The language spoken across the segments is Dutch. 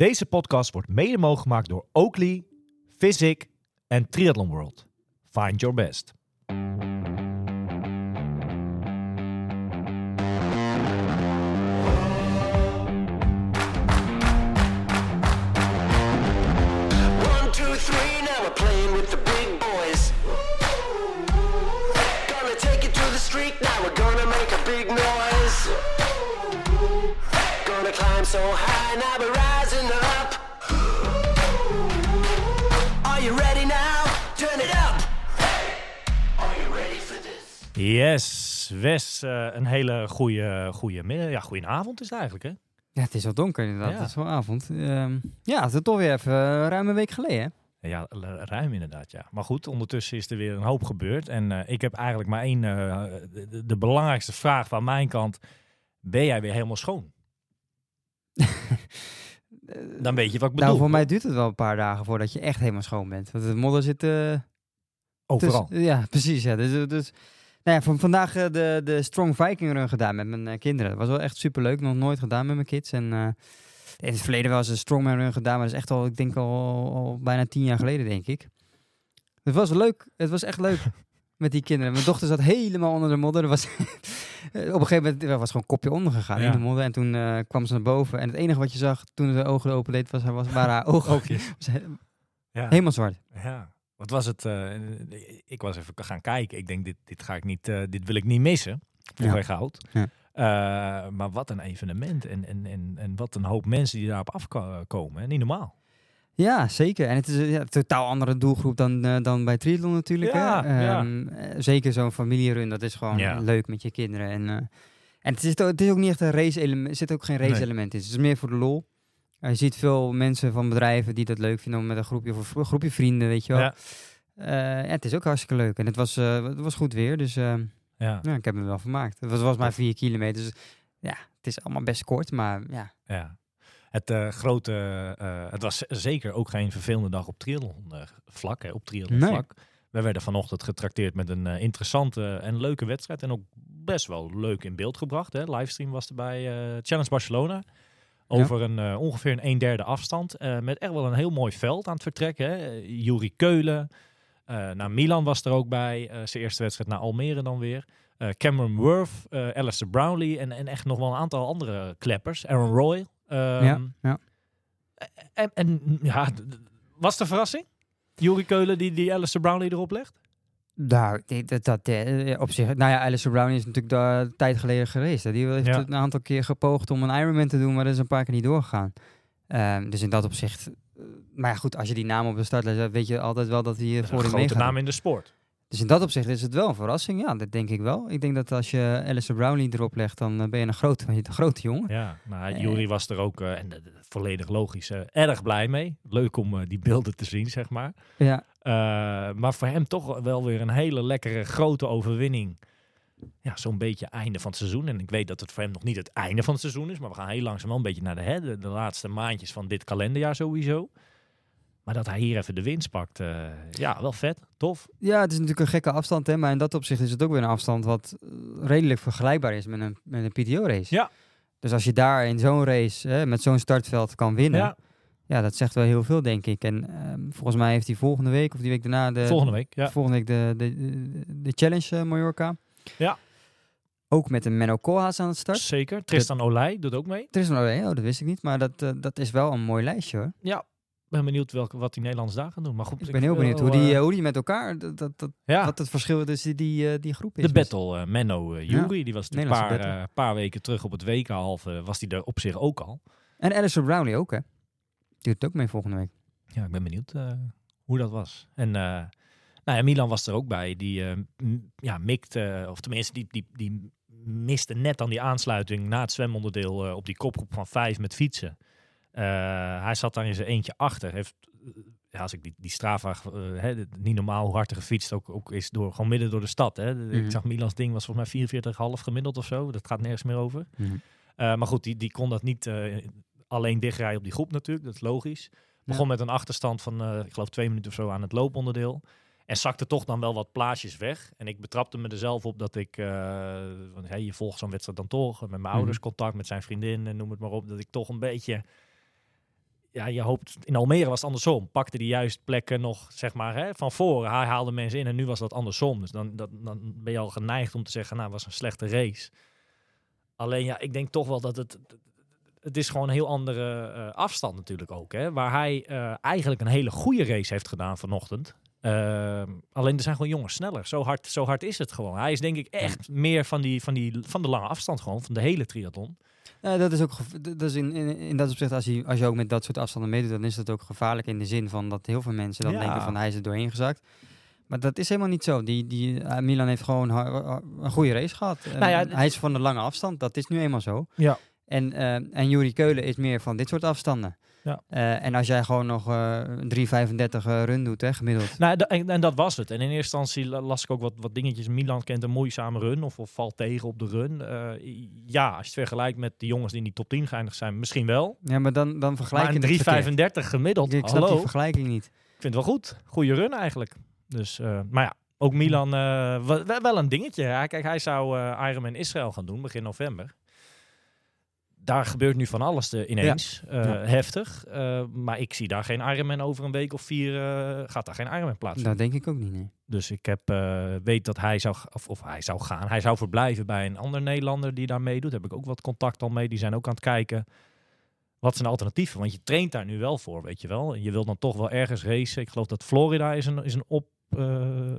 Deze podcast wordt mede mogelijk gemaakt door Oakley, Physic en Triathlon World. Find your best. One, two, three, now we're playing with the big boys. Gonna take it to the street, now we're gonna make a big noise. Gonna climb so high, now we're rising up. Are you ready now? Turn it up. Are you ready for this? Yes, Wes, eh, een hele goede, goede, middag- ja, goede avond is het eigenlijk, hè? Ja, het is al donker inderdaad. Ja. Het is wel avond. Ehm, ja, het is toch weer even eh, ruim een week geleden. hè? Ja, ruim inderdaad, ja. Maar goed, ondertussen is er weer een hoop gebeurd. En eh, ik heb eigenlijk maar één, eh, de belangrijkste vraag van mijn kant. Ben jij weer helemaal schoon? Dan weet je wat ik bedoel. Nou, voor mij duurt het wel een paar dagen voordat je echt helemaal schoon bent. Want de modder zit... eh, Overal. tussen- ja, precies. Ja. Dus, dus, nou ja, van vandaag eh, de, de Strong Viking Run gedaan met mijn eh, kinderen. Dat was wel echt superleuk. Nog nooit gedaan met mijn kids. En in het verleden wel eens een Strongman Run gedaan. Maar dat is echt al, ik denk al, al bijna tien jaar geleden, denk ik. Het was leuk. Het was echt leuk met die kinderen. Mijn dochter zat helemaal onder de modder. Er was, op een gegeven moment was gewoon een kopje onder gegaan Ja. in de modder. En toen eh, kwam ze naar boven. En het enige wat je zag toen ze de ogen open deed, was, was, waren haar ogen. Oogjes. Was he- Ja. helemaal zwart. Ja, wat was het? eh, ik was even gaan kijken. Ik denk, dit, dit ga ik niet, eh, dit wil ik niet missen. Voor Ja. goud. Ja. Eh, maar wat een evenement en, en, en, en wat een hoop mensen die daarop afkomen. Niet normaal. Ja, zeker. En het is een ja, totaal andere doelgroep dan, eh, dan bij triathlon natuurlijk. Ja, hè? ja. Ehm, eh, Zeker zo'n familierun, dat is gewoon Ja. leuk met je kinderen. En, eh, en het, is, het is ook niet echt een race element, er zit ook geen race Nee. element in. Het is meer voor de lol. Je ziet veel mensen van bedrijven die dat leuk vinden om met een groepje of een groepje vrienden, weet je wel. Ja. Eh, ja, het is ook hartstikke leuk. En het was, eh, het was goed weer, dus Ja. ja, ik heb me wel vermaakt. Het was, was maar vier kilometer, dus ja, het is allemaal best kort, maar ja. ja. Het eh, grote, eh, het was zeker ook geen vervelende dag op triathlon vlak, hè, op triathlon Nee. vlak. We werden vanochtend getrakteerd met een eh, interessante en leuke wedstrijd. En ook best wel leuk in beeld gebracht. Hè. Livestream was erbij. Challenge Barcelona. Over een ongeveer een, een derde afstand. met echt wel een heel mooi veld aan het vertrekken. Hè. Juri Keulen. naar Milan was er ook bij. eh, zijn eerste wedstrijd naar Almere dan weer. Cameron Worth. Alistair Brownlee. En, en echt nog wel een aantal andere kleppers. Aaron Roy. Ehm, ja, ja. en, en ja, was een verrassing? Juri Keulen die, die Alistair Brownlee erop legt? Nou, dat, dat eh, op zich. Nou ja, Alistair Brown is natuurlijk daar een tijd geleden geweest. Die heeft Ja. een aantal keer gepoogd om een Ironman te doen, maar dat is een paar keer niet doorgegaan. Ehm, dus in dat opzicht. eh, maar ja, goed, als je die naam op de startlijst hebt, weet je altijd wel dat hij Een voor de grote meegaat. naam in de sport. Dus in dat opzicht is het wel een verrassing. Ja, dat denk ik wel. Ik denk dat als je Alistair Brownlee erop legt, dan eh, ben je een grote, een grote jongen. Ja, nou. Juri was er ook, eh, en volledig logisch, erg blij mee. Leuk om die beelden te zien, zeg maar. Ja, maar voor hem toch wel weer een hele lekkere grote overwinning. Ja, zo'n beetje einde van het seizoen. En ik weet dat het voor hem nog niet het einde van het seizoen is. Maar we gaan heel langzaam wel een beetje naar de, hè, de, de laatste maandjes van dit kalenderjaar sowieso. Maar dat hij hier even de winst pakt. eh, ja, wel vet. Tof. ja, het is natuurlijk een gekke afstand, hè, maar in dat opzicht is het ook weer een afstand wat eh, redelijk vergelijkbaar is met een, met een PTO-race. Ja. Dus als je daar in zo'n race hè, met zo'n startveld kan winnen, Ja, Ja, dat zegt wel heel veel, denk ik. En ehm, volgens mij heeft hij volgende week of die week daarna de volgende week. Ja. volgende week de, de, de, de challenge eh, Mallorca. Ja. Ook met een Menno Koolhaas aan het start. Zeker. Tristan Olij doet ook mee. Is nog oh, dat wist ik niet, maar dat, dat is wel een mooi lijstje hoor. Ja, ben benieuwd welke, wat die Nederlanders daar gaan doen. Maar goed, Ik ben heel benieuwd hoe die, eh, eh, hoe die met elkaar, dat, dat, dat- ja, wat het verschil tussen die, eh, die groep is. de battle Menno Jury, die was een paar, paar weken terug op het WK-halve, was die er op zich ook al. En Alistair Brownlee ook hè. Die doet ook mee volgende week. Ja, ik ben benieuwd hoe dat was. En nou ja, Milan was er ook bij. Die ja, mikte, of tenminste, die, die, die miste net aan die aansluiting na het zwemonderdeel op die kopgroep van vijf met fietsen. Eh, hij zat daar in zijn eentje achter. Heeft, eh, ja, als ik die, die Strava, eh, hè, niet normaal hoe hard er gefietst ook, ook is door, gewoon midden door de stad. Hè. Mhm. Ik zag Milans ding was volgens mij 44,5 gemiddeld of zo. Dat gaat nergens meer over. Mhm. Maar goed, die, die kon dat niet alleen dichtrijden op die groep natuurlijk. Dat is logisch. Begon met een achterstand van, ik geloof, twee minuten of zo aan het looponderdeel. En zakte toch dan wel wat plaatsjes weg. En ik betrapte me er zelf op dat ik, want, hey, je volgt zo'n wedstrijd dan toch. Met mijn ouders Mhm. contact, met zijn vriendin en noem het maar op. Dat ik toch een beetje, ja, je hoopt, in Almere was het andersom. Pakte die juist plekken nog, zeg maar, hè, van voren. Hij haalde mensen in en nu was dat andersom. Dus dan, dat, dan ben je al geneigd om te zeggen, nou, was een slechte race. Alleen ja, ik denk toch wel dat het, het is gewoon een heel andere eh, afstand natuurlijk ook. Hè, waar hij eh, eigenlijk een hele goede race heeft gedaan vanochtend. Ehm, alleen er zijn gewoon jongens sneller. Zo hard, zo hard is het gewoon. Hij is denk ik echt meer van, die, van, die, van de lange afstand gewoon, van de hele triathlon. Ja, dat is ook dat is in, in, in dat opzicht, als je, als je ook met dat soort afstanden meedoet, dan is dat ook gevaarlijk in de zin van dat heel veel mensen dan Ja. denken van hij is er doorheen gezakt. Maar dat is helemaal niet zo. Die, die, eh, Milan heeft gewoon een goede race gehad. Eh, Nou ja, hij is van de lange afstand, dat is nu eenmaal zo. Ja. En, eh en Juri Keulen is meer van dit soort afstanden. Ja. Eh, en als jij gewoon nog eh 3,35 eh, run doet, hè, gemiddeld. Nou, en, en dat was het. En in eerste instantie la- las ik ook wat, wat dingetjes. Milan kent een moeizame run of, of valt tegen op de run. Ja, als je het vergelijkt met de jongens die in die top 10 geëindigd zijn, misschien wel. Ja, maar dan, dan vergelijk Maar je een het verkeerd. 3,35 gemiddeld. Ik snap Hallo, die vergelijking niet. ik vind het wel goed. Goede run eigenlijk. Dus, maar ja, ook Milan, wel, wel een dingetje. Kijk, hij zou Ironman Israël gaan doen begin november. Daar gebeurt nu van alles eh, ineens. Eh, Ja. Heftig. Eh, maar ik zie daar geen Ironman over een week of vier. gaat daar geen Ironman plaatsvinden. Dat denk ik ook niet, nee. Dus ik heb, weet dat hij zou, of, of hij zou gaan. Hij zou verblijven bij een ander Nederlander die daar meedoet. Daar heb ik ook wat contact al mee. Die zijn ook aan het kijken. Wat zijn alternatieven? Want je traint daar nu wel voor, weet je wel. En je wilt dan toch wel ergens racen. Ik geloof dat Florida is een, is een op.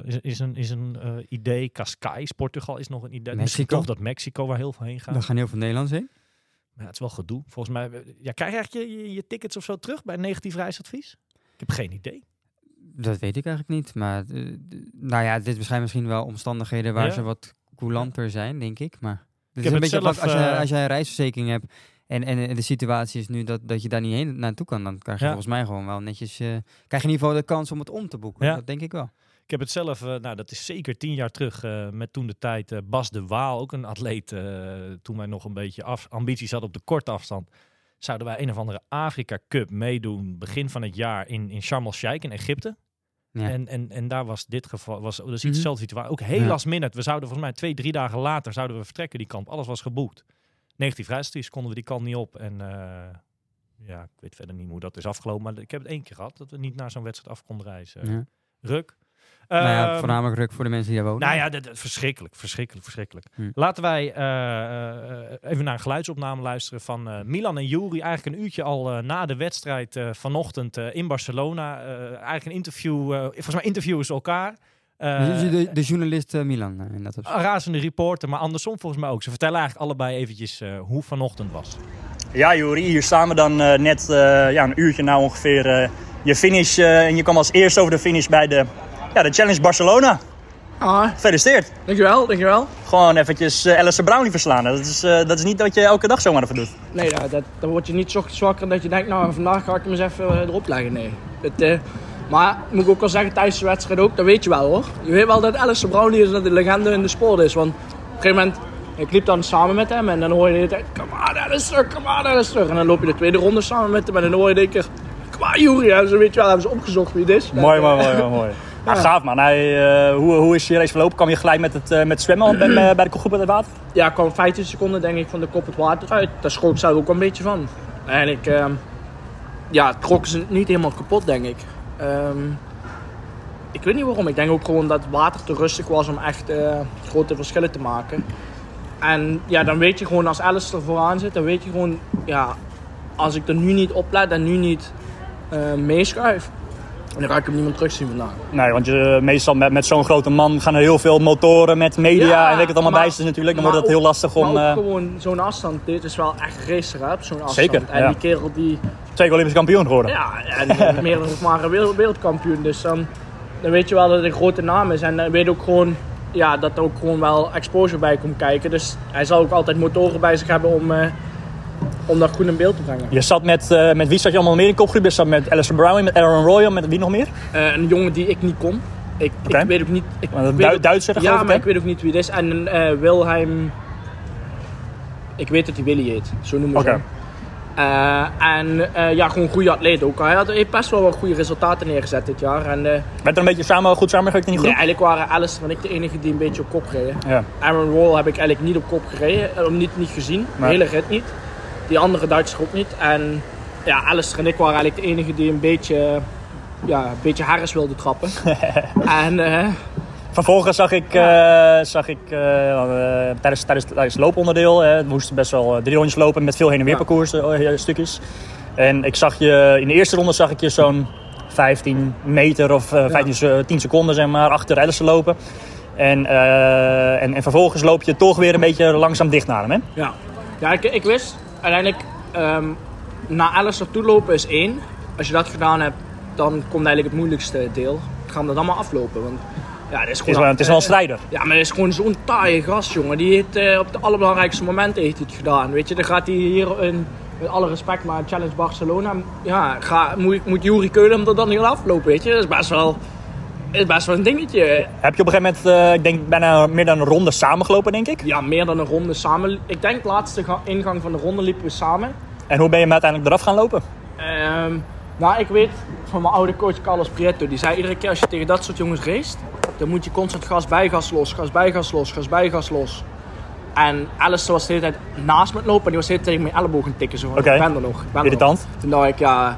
is, is een, is een idee. Cascais, Portugal is nog een idee. Misschien Mexico? toch dat Mexico waar heel veel heen gaat. Dan gaan heel veel Nederlands heen. Ja, het is wel gedoe. Volgens mij, eh, ja, krijg je eigenlijk je, je, je tickets of zo terug bij negatief reisadvies? Ik heb geen idee. Dat weet ik eigenlijk niet. Maar eh, nou ja, dit zijn misschien wel omstandigheden waar Ja. ze wat coulanter zijn, denk ik. Maar het is een beetje zelf, als, je, eh, als jij een reisverzekering hebt en, en de situatie is nu dat, dat je daar niet heen naartoe kan, dan krijg je Ja. volgens mij gewoon wel netjes. eh, krijg je in ieder geval de kans om het om te boeken. Ja. Dat denk ik wel. Ik heb het zelf, eh, nou dat is zeker tien jaar terug, eh, met toen de tijd eh, Bas de Waal, ook een atleet, toen wij nog een beetje af, ambities hadden op de korte afstand, zouden wij een of andere Afrika Cup meedoen begin van het jaar in, in Sharm el-Sheikh in Egypte. Ja. En, en, en daar was dit geval, was dus iets dezelfde situatie. Ook heel Ja. last minute. We zouden volgens mij twee, drie dagen later zouden we vertrekken die kant. Alles was geboekt. Negatief reisadvies konden we die kant niet op. En ja, ik weet verder niet hoe dat is afgelopen. Maar ik heb het één keer gehad, dat we niet naar zo'n wedstrijd af konden reizen. Ja. Ruk. Nou ja, Ehm, voornamelijk ruk voor de mensen die daar wonen. nou ja, dat, dat- verschrikkelijk, verschrikkelijk, verschrikkelijk. Hm. Laten wij eh, eh, even naar een geluidsopname luisteren van eh, Milan en Juri. Eigenlijk een uurtje al eh, na de wedstrijd eh, vanochtend eh, in Barcelona. Eh, eigenlijk een interview, eh, volgens mij interviewen ze elkaar. Eh, de, de, de journalist eh, Milan eh, in dat opzicht. razende reporter, maar andersom volgens mij ook. Ze vertellen eigenlijk allebei eventjes eh, hoe vanochtend was. Ja, Juri, hier staan we dan eh, net eh, ja, een uurtje na ongeveer eh, je finish. eh, en je kwam als eerste over de finish bij de, ja, de Challenge Barcelona. Ah, Gefeliciteerd. dankjewel, dankjewel. Gewoon eventjes uh, Alistair Brownlee verslaan. Dat is, eh, dat is niet wat je elke dag zomaar even doet. Nee, nou, dat, dan word je niet zo zwakker dat je denkt, nou vandaag ga ik hem eens even eh, erop leggen. Nee. Het, eh, maar moet ik ook wel zeggen, tijdens de wedstrijd ook, dat weet je wel hoor. Je weet wel dat Alistair Brownlee is dat de legende in de sport is. Want op een gegeven moment, ik liep dan samen met hem en dan hoor je de hele tijd, come on Alistair, come on Alistair. En dan loop je de tweede ronde samen met hem en dan hoor je de keer, come on Juri. Hebben ze, weet je wel, hebben ze opgezocht wie het is. Mooi, mooi, mooi, mooi. mooi. Ja, gaaf man. Hij, eh, hoe, hoe is je race verlopen? Kwam je gelijk met het, eh, met zwemmen bij, bij bij de groep uit het water? Ja, ik kwam 15 seconden denk ik van de kop het water uit. Daar schrok ik zelf ook een beetje van. En ik, ehm, ja, trokken ze niet helemaal kapot denk ik. Ehm, ik weet niet waarom. Ik denk ook gewoon dat het water te rustig was om echt eh, grote verschillen te maken. En ja, dan weet je gewoon als Alice er vooraan zit, dan weet je gewoon, ja, als ik er nu niet oplet en nu niet eh meeschuif, dan ga ik hem niet meer terugzien vandaag. Nee, want je, meestal met, met zo'n grote man gaan er heel veel motoren met media Ja, en weet ik het allemaal bij zitten natuurlijk. Dan wordt het heel lastig om Maar ook eh, gewoon zo'n afstand, dit is wel echt racer op zo'n afstand. Zeker, En ja. die kerel die, twee keer Olympisch kampioen geworden. ja, en meer dan maar een wereld- wereldkampioen. Dus dan, dan weet je wel dat het een grote naam is. En dan weet je ook gewoon ja, dat er ook gewoon wel exposure bij komt kijken. Dus hij zal ook altijd motoren bij zich hebben om, eh, om dat goed in beeld te brengen. Je zat met, eh, met wie zat je allemaal meer in kopgroep? Je zat met Alistair Brownlee, met Aaron Royal, met wie nog meer? Eh, een jongen die ik niet kon. Ik, ik weet ook niet. Ik Want een weet Du- ook- Duitser, Ja, ik, maar ik weet ook niet wie het is. En eh Wilhelm. Ik weet dat hij Willy heet. Zo noemen ze Oké. hem. En ja, gewoon een goede atleet ook. Hij had heeft best wel wat goede resultaten neergezet dit jaar. En Werd er een beetje samen, goed samengewerkt in die nee, groep? eigenlijk waren Alice en ik de enige die een beetje op kop reden. Ja. Aaron Roll heb ik eigenlijk niet op kop gereden. niet, niet gezien. De Nee. hele rit niet. Die andere Duitser ook niet. En ja, Alistair en ik waren eigenlijk de enige die een beetje, ja, een beetje Harris wilden trappen. en eh, Vervolgens zag ik, eh, zag ik eh, tijdens, tijdens, tijdens het looponderdeel, we moesten best wel drie rondjes lopen met veel heen en weer Ja. parcours stukjes. En ik zag je, in de eerste ronde zag ik je zo'n 15 meter of eh 15, se- 10 seconden zeg maar, achter Alistair lopen. En, en, en vervolgens loop je toch weer een beetje langzaam dicht naar hem. Hè? ja, ja ik, ik wist uiteindelijk ehm naar Alistair toe lopen is één. Als je dat gedaan hebt, dan komt eigenlijk het moeilijkste deel. Gaan we dat allemaal aflopen. Want ja, is Het gewoon is wel, het is wel een strijder. Ja, maar het is gewoon zo'n taaie gast, jongen. Die heeft eh, op de allerbelangrijkste momenten heeft het gedaan. Weet je, dan gaat hij hier in, met alle respect, maar Challenge Barcelona. Ja, ga, moet, moet Jury Keulen hem er dan niet aflopen, weet je. Dat is best wel, is best wel een dingetje. Heb je op een gegeven moment, eh, ik denk bijna meer dan een ronde samengelopen, denk ik. Ja, meer dan een ronde samen. Ik denk de laatste ga- ingang van de ronde liepen we samen. En hoe ben je hem uiteindelijk eraf gaan lopen? Ehm, nou, ik weet van mijn oude coach Carlos Prieto. Die zei iedere keer als je tegen dat soort jongens race, dan moet je constant gas bij gas los, gas bij gas los, gas bij gas los. En Alistair was de hele tijd naast me lopen en die was de hele tijd tegen mijn elleboog aan tikken. Zo, Oké. Ik ben er nog. Ik ben er nog. Irritant. Toen dacht ik, ja,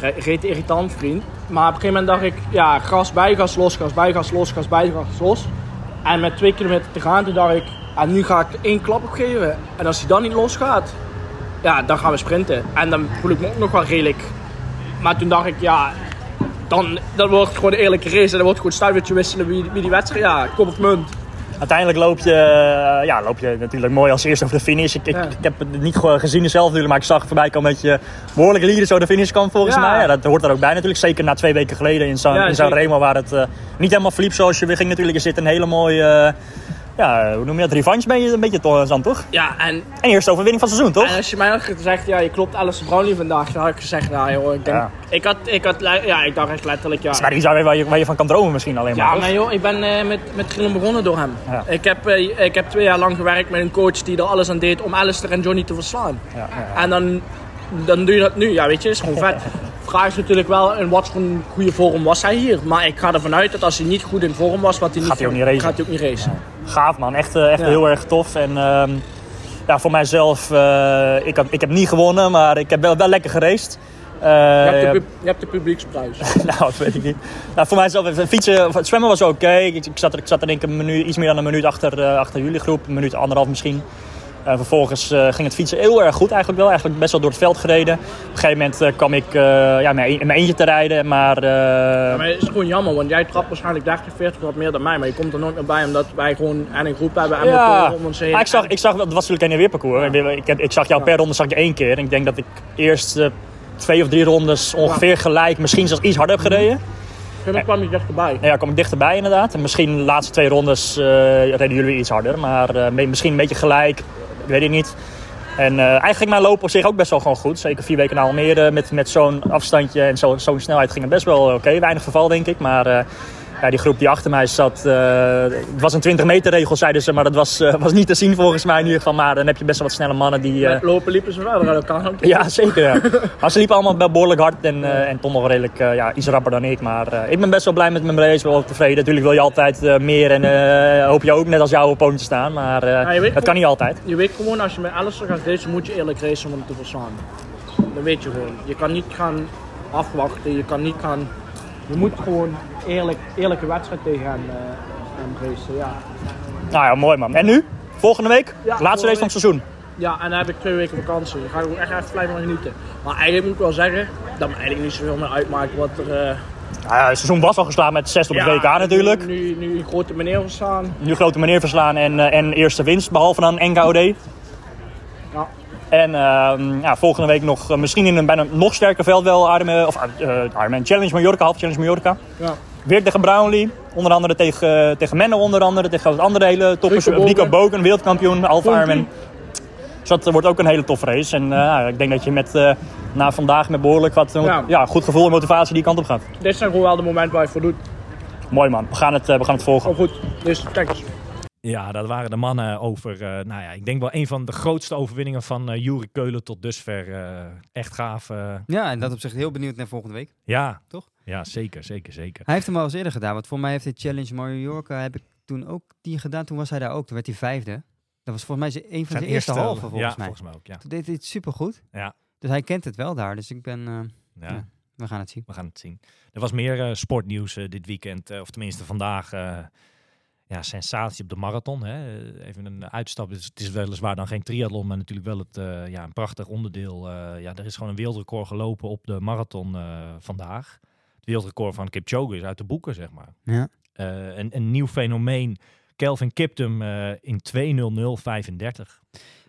reet irritant vriend. Maar op een gegeven moment dacht ik, ja, gas bij gas los, gas bij gas los, gas bij gas los. En met twee kilometer te gaan, toen dacht ik, en nu ga ik één klap opgeven. En als hij dan niet losgaat, ja, dan gaan we sprinten. En dan voel ik me ook nog wel redelijk. Maar toen dacht ik, ja, dan, dan wordt het gewoon een eerlijke race. En dan wordt het gewoon stuivertje wisselen wie, wie die wedstrijd, ja, kop of munt. Uiteindelijk loop je, eh, ja, loop je natuurlijk mooi als eerste over de finish. Ik, ik, Ja. ik heb het niet ge- gezien zelf natuurlijk, maar ik zag voorbij komen dat je behoorlijk lieren zo de finish kwam volgens Ja. mij. Ja, dat hoort er ook bij natuurlijk. Zeker na twee weken geleden in San, in San. Remo waar het eh, niet helemaal verliep zoals je weer ging natuurlijk. Er zit een hele mooie, ja, hoe noem je dat, revanche ben je een beetje to- dan toch? Ja, en, En eerste overwinning van het seizoen toch? en als je mij had gezegd, ja, je klopt Alice Brownlee vandaag, dan had ik gezegd, nou joh, ik denk, Ja. ik had, ik had, ja, ik dacht echt letterlijk, ja. Maar iets waar je, waar, je, waar je van kan dromen misschien alleen maar. Ja, toch? maar joh, ik ben eh, met, met grillen begonnen door hem. Ja. Ik, heb, eh, ik heb twee jaar lang gewerkt met een coach die er alles aan deed om Alistair en Johnny te verslaan. Ja. En dan, dan doe je dat nu. Ja, weet je, is gewoon vet. Vraag is natuurlijk wel in wat voor een goede vorm was hij hier. Maar ik ga ervan uit dat als hij niet goed in vorm was, wat hij niet, Gaat hij ook niet racen. Gaat hij ook niet racen. Gaaf man, echt, eh, echt Ja. heel erg tof. En ehm, ja, voor mijzelf, eh, ik, heb, ik heb niet gewonnen, maar ik heb wel, wel lekker geraced. Eh, Je hebt de, pub- je hebt de publieksprijs. nou, dat weet ik niet. Nou, voor mijzelf, fietsen, het zwemmen was oké. Ik, ik, zat er, ik zat er denk ik een minuut, iets meer dan een minuut achter, eh, achter jullie groep. Een minuut, anderhalf misschien. Eh, vervolgens eh, ging het fietsen heel erg goed eigenlijk wel. Eigenlijk best wel door het veld gereden. Op een gegeven moment eh, kwam ik ja, in mijn- in mijn eentje te rijden. Maar, eh, Maar het is gewoon jammer, want jij trapt waarschijnlijk 30, 40 wat meer dan mij. Maar je komt er nooit meer bij, omdat wij gewoon en een groep hebben en ja, motoren om ons heen. Maar ik zag, ik zag, dat was natuurlijk een en weer parcours. Ik, heb, ik zag jou per ronde zag ik één keer. En ik denk dat ik eerst twee of drie rondes ongeveer gelijk, misschien zelfs iets harder heb gereden. En dan kwam je dichterbij. Ja, kwam ik dichterbij inderdaad. En misschien de laatste twee rondes reden jullie iets harder. Maar misschien een beetje gelijk. Ik weet het niet. En eh, eigenlijk mijn loop op zich ook best wel gewoon goed. Zeker vier weken na Almere met, met zo'n afstandje en zo- zo'n snelheid ging het best wel oké. Weinig verval denk ik. Maar eh, ja, die groep die achter mij zat, eh, het was een 20 meter regel zeiden ze. Maar dat was, eh, was niet te zien volgens mij in ieder geval. Maar dan heb je best wel wat snelle mannen die... Met lopen liepen ze verder uit elkaar. ook. ja, zeker. Ja. Maar ze liepen allemaal wel behoorlijk hard en, en toch nog redelijk ja, iets rapper dan ik. Maar ik ben best wel blij met mijn race, wel tevreden. Natuurlijk wil je altijd meer en hoop je ook net als jou op te staan. Maar dat kan niet altijd. Je weet gewoon, als je met Alistair gaat racen, moet je eerlijk racen om hem te verslaan. Dat weet je gewoon. Je kan niet gaan afwachten, je kan niet gaan... Je moet gewoon eerlijk, eerlijke wedstrijd tegen hem, eh, hem racen, ja. Nou ja, mooi man. En nu? Volgende week? Ja, Laatste race van het seizoen. Ja, en dan heb ik twee weken vakantie. Dan ga ik ook echt even blijven genieten. Maar eigenlijk moet ik wel zeggen, dat me eigenlijk niet zoveel meer uitmaakt wat er... eh, Nou ja, het seizoen was al geslaagd met 6 op het ja, WK natuurlijk. Nu, nu, grote meneer verstaan. Nu grote meneer verslaan en, eh, en eerste winst, behalve dan NKOD. Ja. En ehm, ja, volgende week nog eh, misschien in een bijna nog sterker veld wel Ironman, of, eh Ironman Challenge Mallorca, half Challenge Mallorca. Ja. Weer tegen Brownlee. Onder andere tegen, tegen Menno onder andere. Tegen wat andere hele toppers. Bogen. Bogen, wereldkampioen. Alfa. Ironman. Dus dat eh, wordt ook een hele toffe race. En eh, ik denk dat je met, eh, na vandaag met behoorlijk wat eh, Ja. ja. goed gevoel en motivatie die kant op gaat. Dit zijn gewoon wel de momenten waar je voor doet. Mooi man. We gaan het, eh, we gaan het volgen. Oh goed, dus kijk eens. Ja, dat waren de mannen over, eh, nou ja, ik denk wel een van de grootste overwinningen van eh Juri Keulen tot dusver. eh, echt gaaf. Ja, en dat op zich heel benieuwd naar volgende week. ja, Toch? Ja, zeker, zeker, zeker. Hij heeft hem al eens eerder gedaan, want voor mij heeft de Challenge Mallorca heb ik toen ook die gedaan. Toen was hij daar ook, toen werd hij vijfde. Dat was volgens mij een van zijn, eerste, halve volgens ja, mij. volgens mij ook, ja. Toen deed hij het supergoed. Ja. Dus hij kent het wel daar. Dus ik ben... Ja, Ja. we gaan het zien. we gaan het zien. Er was meer sportnieuws dit weekend, of tenminste vandaag. Ja, sensatie op de marathon. Hè. Even een uitstap. Het is, het is weliswaar dan geen triathlon, maar natuurlijk wel het, eh, ja, een prachtig onderdeel. Eh, ja, er is gewoon een wereldrecord gelopen op de marathon eh, vandaag. Het wereldrecord van Kipchoge is uit de boeken, zeg maar. Ja. Een, een nieuw fenomeen. Kelvin Kiptum in 2.00.35.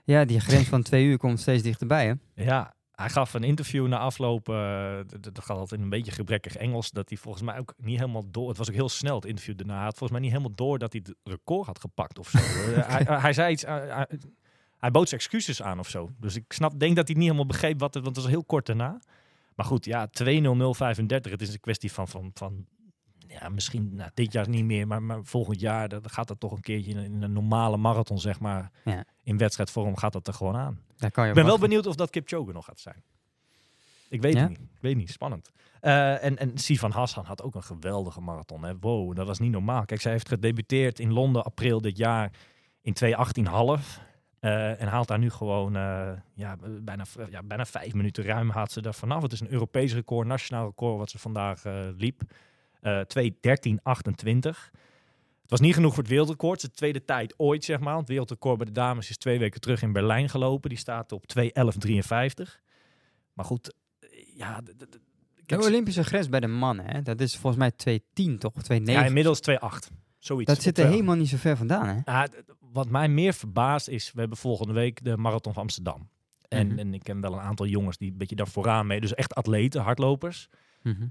ja, die grens van twee uur komt steeds dichterbij, hè? Ja, hij gaf een interview na afloop. eh, dat gaat altijd in een beetje gebrekkig Engels. Dat hij volgens mij ook niet helemaal door. Het was ook heel snel het interview daarna. Hij had volgens mij niet helemaal door dat hij het record had gepakt of zo. Eh, hij, hij, hij zei iets. eh, hij, hij bood zijn excuses aan of zo. Dus ik snap, denk dat hij niet helemaal begreep wat het. Want het was heel kort daarna. Maar goed, ja, 2.0035. Het is een kwestie van. van, van ja, misschien nou, dit jaar niet meer, maar, maar volgend jaar dan gaat dat toch een keertje in, een- in een normale marathon, zeg maar. Ja. In wedstrijdvorm gaat dat er gewoon aan. Daar kan je Ik ben wel benieuwd of dat Kipchoge nog gaat zijn. Ik weet Ja? het niet. Ik weet niet. Spannend. Eh, en, en Sivan Hassan had ook een geweldige marathon. Hè. Wow, dat was niet normaal. Kijk, zij heeft gedebuteerd in Londen april dit jaar in 2.18,5. Eh, en haalt daar nu gewoon eh, ja, bijna, ja, bijna vijf minuten ruim haalt ze daar vanaf. Het is een Europees record, nationaal record wat ze vandaag liep. Eh 2.13.28. Het was niet genoeg voor het wereldrecord. Het tweede tijd ooit, zeg maar. Het wereldrecord bij de dames is twee weken terug in Berlijn gelopen. Die staat op 2.11.53. Maar goed, eh, ja... De Olympische grens bij de mannen, hè? Dat is volgens mij 210 toch? 209. ja, inmiddels 2.8. Zoiets. dat zit er 2.8. helemaal niet zo ver vandaan, hè? Ja, wat mij meer verbaast is, we hebben volgende week de Marathon van Amsterdam. En, Mhm. en ik ken wel een aantal jongens die een beetje daar vooraan mee. Dus echt atleten, hardlopers. Mhm.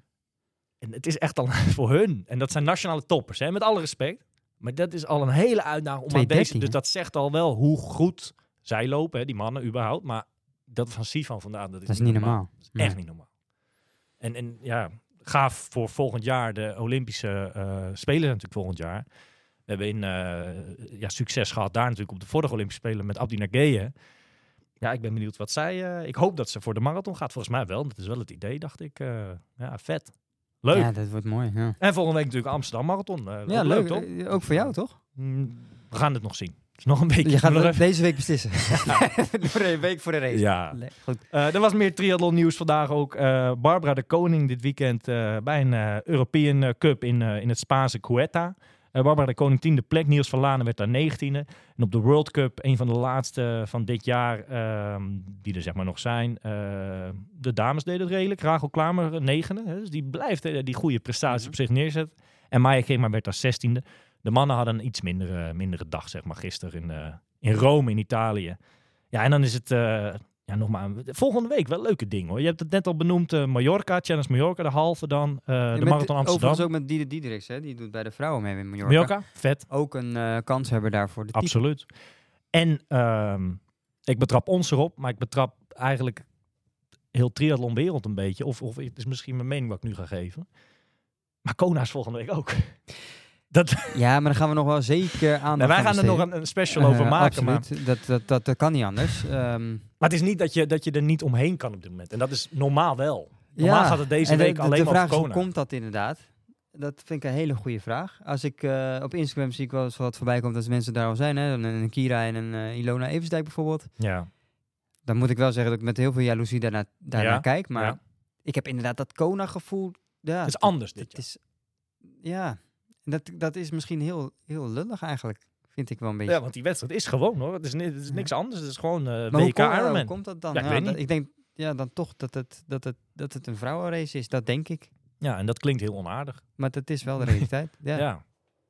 En het is echt al voor hun. En dat zijn nationale toppers, hè, met alle respect. Maar dat is al een hele uitdaging om aan 2.13, deze. Dus dat zegt al wel hoe goed zij lopen, hè, die mannen überhaupt. Maar dat van Sivan vandaag, dat is, Dat is niet normaal. Dat is Nee. echt niet normaal. En, en ja, gaaf voor volgend jaar. De Olympische eh Spelen natuurlijk volgend jaar. We hebben in, eh, ja, succes gehad daar natuurlijk op de vorige Olympische Spelen met Abdi Nageye. Ja, ik ben benieuwd wat zij... eh, ik hoop dat ze voor de marathon gaat. Volgens mij wel. Dat is wel het idee, dacht ik. Ja, vet. Leuk. Ja, dat wordt mooi. Ja, En volgende week natuurlijk Amsterdam Marathon. Eh, ja leuk. toch? Eh, Ook voor jou, toch? Mm, We gaan het nog zien. Het is nog een beetje. Je gaat even- deze week beslissen. Voor een week voor de race. Ja. Le- Goed. Eh, er was meer triathlon nieuws vandaag ook. Eh, Barbara de Koning dit weekend eh, bij een European Cup in, in het Spaanse Cueta. Eh, Barbara de Koning tiende plek. Niels van Lanen werd daar negentiende. En op de World Cup, een van de laatste van dit jaar, ehm, die er zeg maar nog zijn. eh, de dames deden het redelijk. Rachel Klamer eh, negende. Hè, dus die blijft die goede prestaties op zich neerzetten. En Maya Gema werd daar zestiende. De mannen hadden een iets mindere, mindere dag, zeg maar, gisteren in, in Rome in Italië. Ja, en dan is het... ja, nog maar een- volgende week wel leuke dingen hoor. Je hebt het net al benoemd, eh, Mallorca, Challenge Mallorca, de halve dan, eh, de Marathon Amsterdam. Overigens ook met Diede Diederichs, hè? Die doet bij de vrouwen mee in Mallorca. Mallorca, vet, Ook een eh kans hebben daarvoor. De absoluut. En ehm, ik betrap ons erop, maar ik betrap eigenlijk heel triathlon wereld een beetje. Of, of het is misschien mijn mening wat ik nu ga geven. Maar Kona is volgende week ook. Dat, Ja, maar daar gaan we nog wel zeker aan. nou, wij gaan er nog een, een special over maken. Maar. Dat, dat, dat, dat kan niet anders. Ehm, maar het is niet dat je, dat je er niet omheen kan op dit moment. En dat is normaal wel. Normaal gaat het deze en week de, alleen de maar vraag is, hoe komt dat inderdaad? Dat vind ik een hele goede vraag. Als ik eh, op Instagram zie ik wel eens wat voorbij komt dat mensen daar al zijn. Hè? Een, een Kira en een eh, Ilona Eversdijk bijvoorbeeld. Ja. Dan moet ik wel zeggen dat ik met heel veel jaloezie daarna, daarnaar Ja, kijk. Maar ja. ik heb inderdaad dat Kona-gevoel. Ja, Het is anders dit Het jaar. is, ja, dat, dat is misschien heel, heel lullig eigenlijk. Vind ik wel een beetje. Ja, want die wedstrijd is gewoon hoor. Het is, het is niks anders. Het is gewoon eh maar hoe, WK hoe Ironman. komt dat dan? Ja, ik weet dat- niet. ik denk ja, dan toch dat het, dat, het, dat het een vrouwenrace is. Dat denk ik. Ja, en dat klinkt heel onaardig. Maar dat is wel de realiteit. Ja. Ja.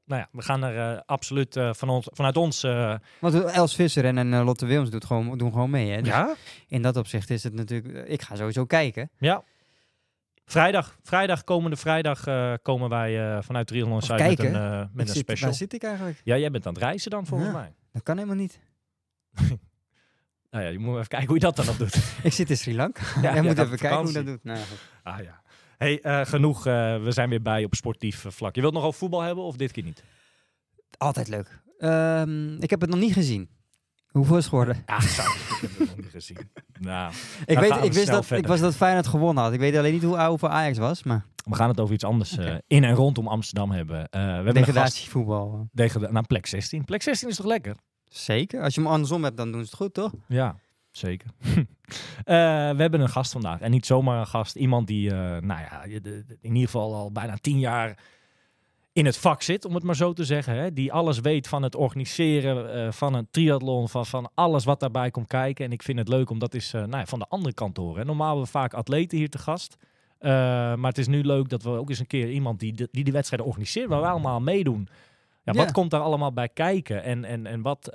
Nou ja, we gaan er eh, absoluut eh, van ons, vanuit ons... eh, Want Els Visser en, en eh, Lotte Wilms doet gewoon, doen gewoon mee. Hè? Dus ja? In dat opzicht is het natuurlijk... eh, Ik ga sowieso kijken. Ja. Vrijdag, vrijdag, komende vrijdag eh, komen wij eh, vanuit Triathlon Inside met een, eh, met Ik een zit- special. Waar zit ik eigenlijk? Ja, jij bent aan het reizen dan volgens Ja. mij. Dat kan helemaal niet. Nou ja, je moet even kijken hoe je dat dan nog doet. Ik zit in Sri Lanka. Ja, Jij moet even op kijken hoe dat doet. Nou, ah ja. Hey, genoeg. we zijn weer bij op sportief vlak. Je wilt nog over voetbal hebben of dit keer niet? Altijd leuk. Ehm, ik heb het nog niet gezien. Hoeveel is het geworden? Ja, ik heb het nog niet gezien. Nou, Ik, weet, we ik wist dat, ik was dat Feyenoord gewonnen had. Ik weet alleen niet hoe oud voor Ajax was, maar we gaan het over iets anders eh, in en rondom Amsterdam hebben. Eh, we hebben degradatievoetbal. Degeda- nou, plek 16. Plek 16 is toch lekker? Zeker. Als je hem andersom hebt, dan doen ze het goed, toch? Ja. Zeker. Eh, we hebben een gast vandaag. En niet zomaar een gast. Iemand die, nou ja, in ieder geval al bijna tien jaar in het vak zit, om het maar zo te zeggen. Hè? Die alles weet van het organiseren eh, van een triathlon, van, van alles wat daarbij komt kijken. En ik vind het leuk om dat eens eh, nou ja, van de andere kant te horen. hè. Normaal hebben we vaak atleten hier te gast. Eh, maar het is nu leuk dat we ook eens een keer iemand die de, die, die wedstrijden organiseert, waar we allemaal meedoen. Ja, Ja. Wat komt daar allemaal bij kijken? En, en, en wat,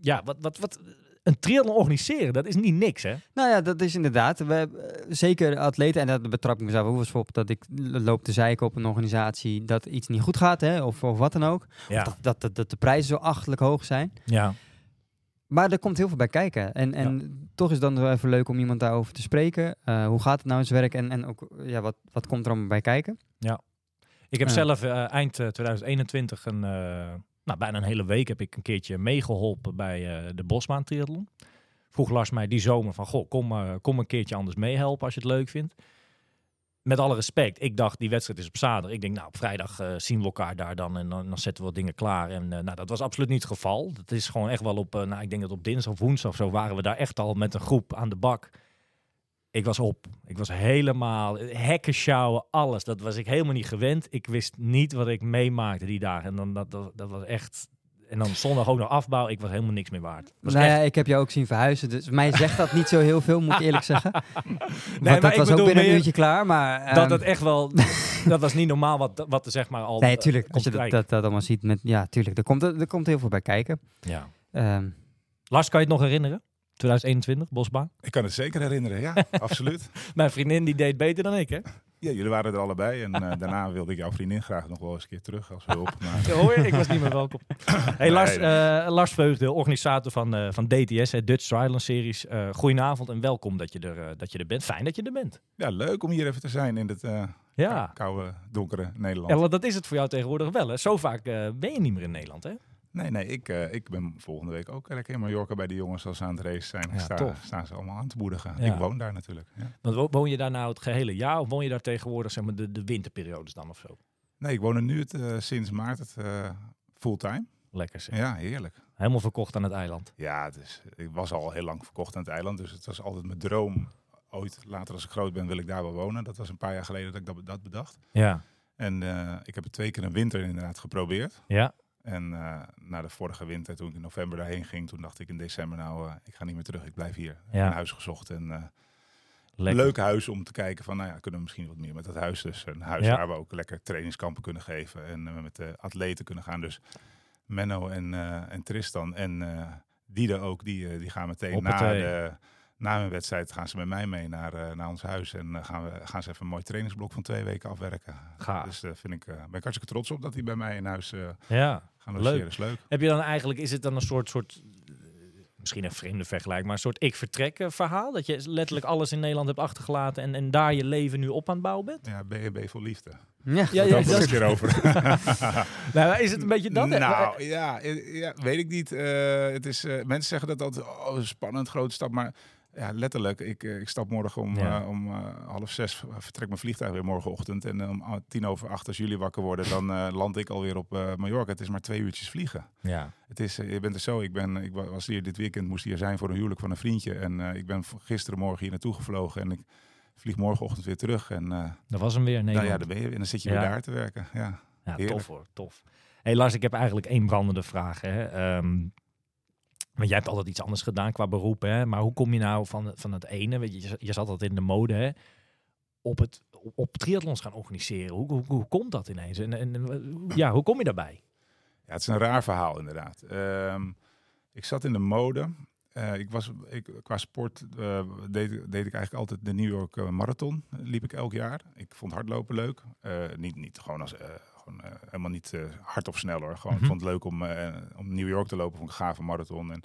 ja, wat, wat, wat, een triathlon organiseren, dat is niet niks, hè? Nou ja, dat is inderdaad. We, hebben, eh, zeker atleten, en dat betrap ik mezelf ook eens op, dat ik loop te zeiken op een organisatie dat iets niet goed gaat, hè, of, of wat dan ook. Ja. Dat, dat, dat, dat de prijzen zo achtelijk hoog zijn. ja. Maar er komt heel veel bij kijken. En, en toch is het dan wel even leuk om iemand daarover te spreken. Eh, hoe gaat het nou in zijn werk en, en ook ja, wat, wat komt er allemaal bij kijken? Ik heb Ja. zelf eh, eind eh, 2021 een, eh, nou, bijna een hele week heb ik een keertje meegeholpen bij eh, de Bosbaan Triathlon. Vroeg Lars mij die zomer van, goh, kom, eh, kom een keertje anders meehelpen als je het leuk vindt. Met alle respect, ik dacht die wedstrijd is op zaterdag. Ik denk, nou op vrijdag eh, zien we elkaar daar dan en dan, zetten we wat dingen klaar. En nou, dat was absoluut niet het geval. Dat is gewoon echt wel op, nou ik denk dat op dinsdag of woensdag zo waren we daar echt al met een groep aan de bak. Ik was op. Ik was helemaal hekken sjouwen, alles. Dat was ik helemaal niet gewend. Ik wist niet wat ik meemaakte die dagen. En dan, dat, dat, dat was echt... En dan zondag ook nog afbouw. Ik was helemaal niks meer waard. Dat was echt- ik heb jou ook zien verhuizen, dus mij zegt dat niet zo heel veel, moet ik eerlijk zeggen. Nee, maar dat ik was ook binnen een uurtje klaar, maar... dat ehm, het echt wel... dat was niet normaal wat, wat er zeg maar al... Nee, eh, tuurlijk. Als je dat, dat, dat allemaal ziet, met, ja, tuurlijk. Er komt, er komt heel veel bij kijken. Ja. Ehm, Lars, kan je het nog herinneren? 2021, Bosbaan. Ik kan het zeker herinneren, ja, absoluut. Mijn vriendin die deed beter dan ik, hè? Ja, jullie waren er allebei en eh, daarna wilde ik jouw vriendin graag nog wel eens een keer terug als hulp. Maar Ja, hoor je? Ik was niet meer welkom. Hey, Lars, eh, Lars Veugde, organisator van, eh, van DTS, hè, Dutch Triathlon Series. Goedenavond en welkom dat je, er, dat je er bent. Fijn dat je er bent. ja, leuk om hier even te zijn in Ja. koude, donkere Nederland. ja, want dat is het voor jou tegenwoordig wel. Hè? Zo vaak ben je niet meer in Nederland, hè? Nee, nee, ik, eh, ik ben volgende week ook lekker in Mallorca bij de jongens als ze aan het race zijn. Ja, Sta- tof. staan ze allemaal aan te moedigen. Ja. Ik woon daar natuurlijk. Ja. Want wo- woon je daar nou het gehele jaar of woon je daar tegenwoordig zeg maar, de, de winterperiodes dan of zo? Nee, ik woon er nu het, eh, sinds maart het, eh, fulltime. Lekker zeg. Ja, heerlijk. Helemaal verkocht aan het eiland. Ja, dus ik was al heel lang verkocht aan het eiland. Dus het was altijd mijn droom. Ooit, later als ik groot ben, wil ik daar wel wonen. Dat was een paar jaar geleden dat ik dat, dat bedacht. Ja. En ik heb het twee keer een winter inderdaad geprobeerd. Ja. En eh, na de vorige winter, toen ik in november daarheen ging, toen dacht ik in december, nou, eh, ik ga niet meer terug, ik blijf hier. Ja. Een huis gezocht en eh, een Lekker. leuk huis om te kijken van, nou ja, kunnen we misschien wat meer met dat huis. Dus een huis Ja. waar we ook lekker trainingskampen kunnen geven en eh, met de atleten kunnen gaan. Dus Menno en, eh, en Tristan en eh Diede ook, die, eh, die gaan meteen na, Hoppatee. de, na mijn wedstrijd gaan ze met mij mee naar, eh, naar ons huis. En eh, gaan, we, gaan ze even een mooi trainingsblok van twee weken afwerken. Gaaf. Dus daar vind ik, eh, ben ik hartstikke trots op dat die bij mij in huis eh, Ja. gaan Leuk. logeren. is leuk. Heb je dan eigenlijk, is het dan een soort, soort eh, misschien een vreemde vergelijking, maar een soort ik-vertrek verhaal? Dat je letterlijk alles in Nederland hebt achtergelaten en, en daar je leven nu op aan het bouwen bent? Ja, BNB voor liefde. ja, Ja, Daar ja, dat- een keer over. Nou, is het een beetje dat? Nou, ja, eh, ja, weet ik niet. Eh, het is, eh, mensen zeggen dat altijd, oh, spannend, grote stap. Maar ja, letterlijk, ik, eh, ik stap morgen om, Ja. eh, om eh, half zes, vertrek mijn vliegtuig weer morgenochtend. En om tien over acht, als jullie wakker worden, dan land ik alweer op Mallorca. Het is maar twee uurtjes vliegen. Ja. Het is, je bent er zo. Ik, ben, ik wa- was hier dit weekend, moest hier zijn voor een huwelijk van een vriendje. En ik ben gisteren morgen hier naartoe gevlogen. En ik vlieg morgenochtend weer terug. En Dat was hem weer. Nee, nou ja, dan ben je, en dan zit je Ja. weer daar te werken. Ja. Ja, Heerlijk. tof hoor, tof. hey Lars, ik heb eigenlijk één brandende vraag. Hè. Ehm, want jij hebt altijd iets anders gedaan qua beroep, hè. Maar hoe kom je nou van, van het ene, weet je, je, zat altijd in de mode, hè, op, het, op, triathlons gaan organiseren? Hoe, hoe, komt dat ineens? En, en ja, hoe kom je daarbij? Ja, het is een raar verhaal inderdaad. Ehm, ik zat in de mode. Eh, ik was, ik, qua sport eh, deed, deed ik eigenlijk altijd de New York eh, Marathon. liep ik elk jaar. Ik vond hardlopen leuk. Niet, niet gewoon als... eh, gewoon, helemaal niet eh, hard of snel hoor. Gewoon, Mhm. Ik vond het leuk om, eh, om New York te lopen. Vond ik een gave marathon. En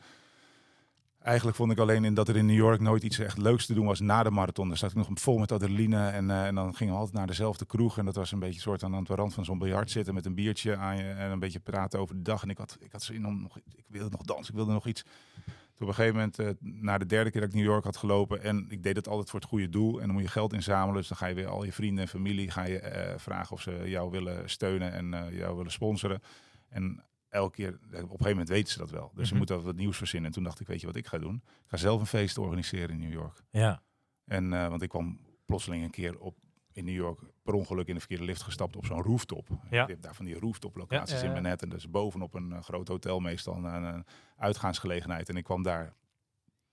eigenlijk vond ik alleen in dat er in New York nooit iets echt leuks te doen was na de marathon. Daar zat ik nog vol met adrenaline. En, en dan gingen we altijd naar dezelfde kroeg. En dat was een beetje soort aan, de rand van zo'n biljart zitten met een biertje aan je. En een beetje praten over de dag. En ik had, ik had zin om nog, ik wilde nog dansen, ik wilde nog iets. Op een gegeven moment, eh, na de derde keer dat ik New York had gelopen. En ik deed het altijd voor het goede doel. En dan moet je geld inzamelen. Dus dan ga je weer al je vrienden en familie ga je, eh, vragen of ze jou willen steunen en eh, jou willen sponsoren. En elke keer, op een gegeven moment weten ze dat wel. Dus ze Mhm. moeten wat nieuws verzinnen. En toen dacht ik, weet je wat ik ga doen? Ik ga zelf een feest organiseren in New York. Ja. En, want ik kwam plotseling een keer op in New York per ongeluk in de verkeerde lift gestapt op zo'n rooftop. Ja. Je hebt daar van die rooftop locaties Ja, ja, in Manhattan. Dus bovenop een eh, groot hotel meestal een, een uitgaansgelegenheid. En ik kwam daar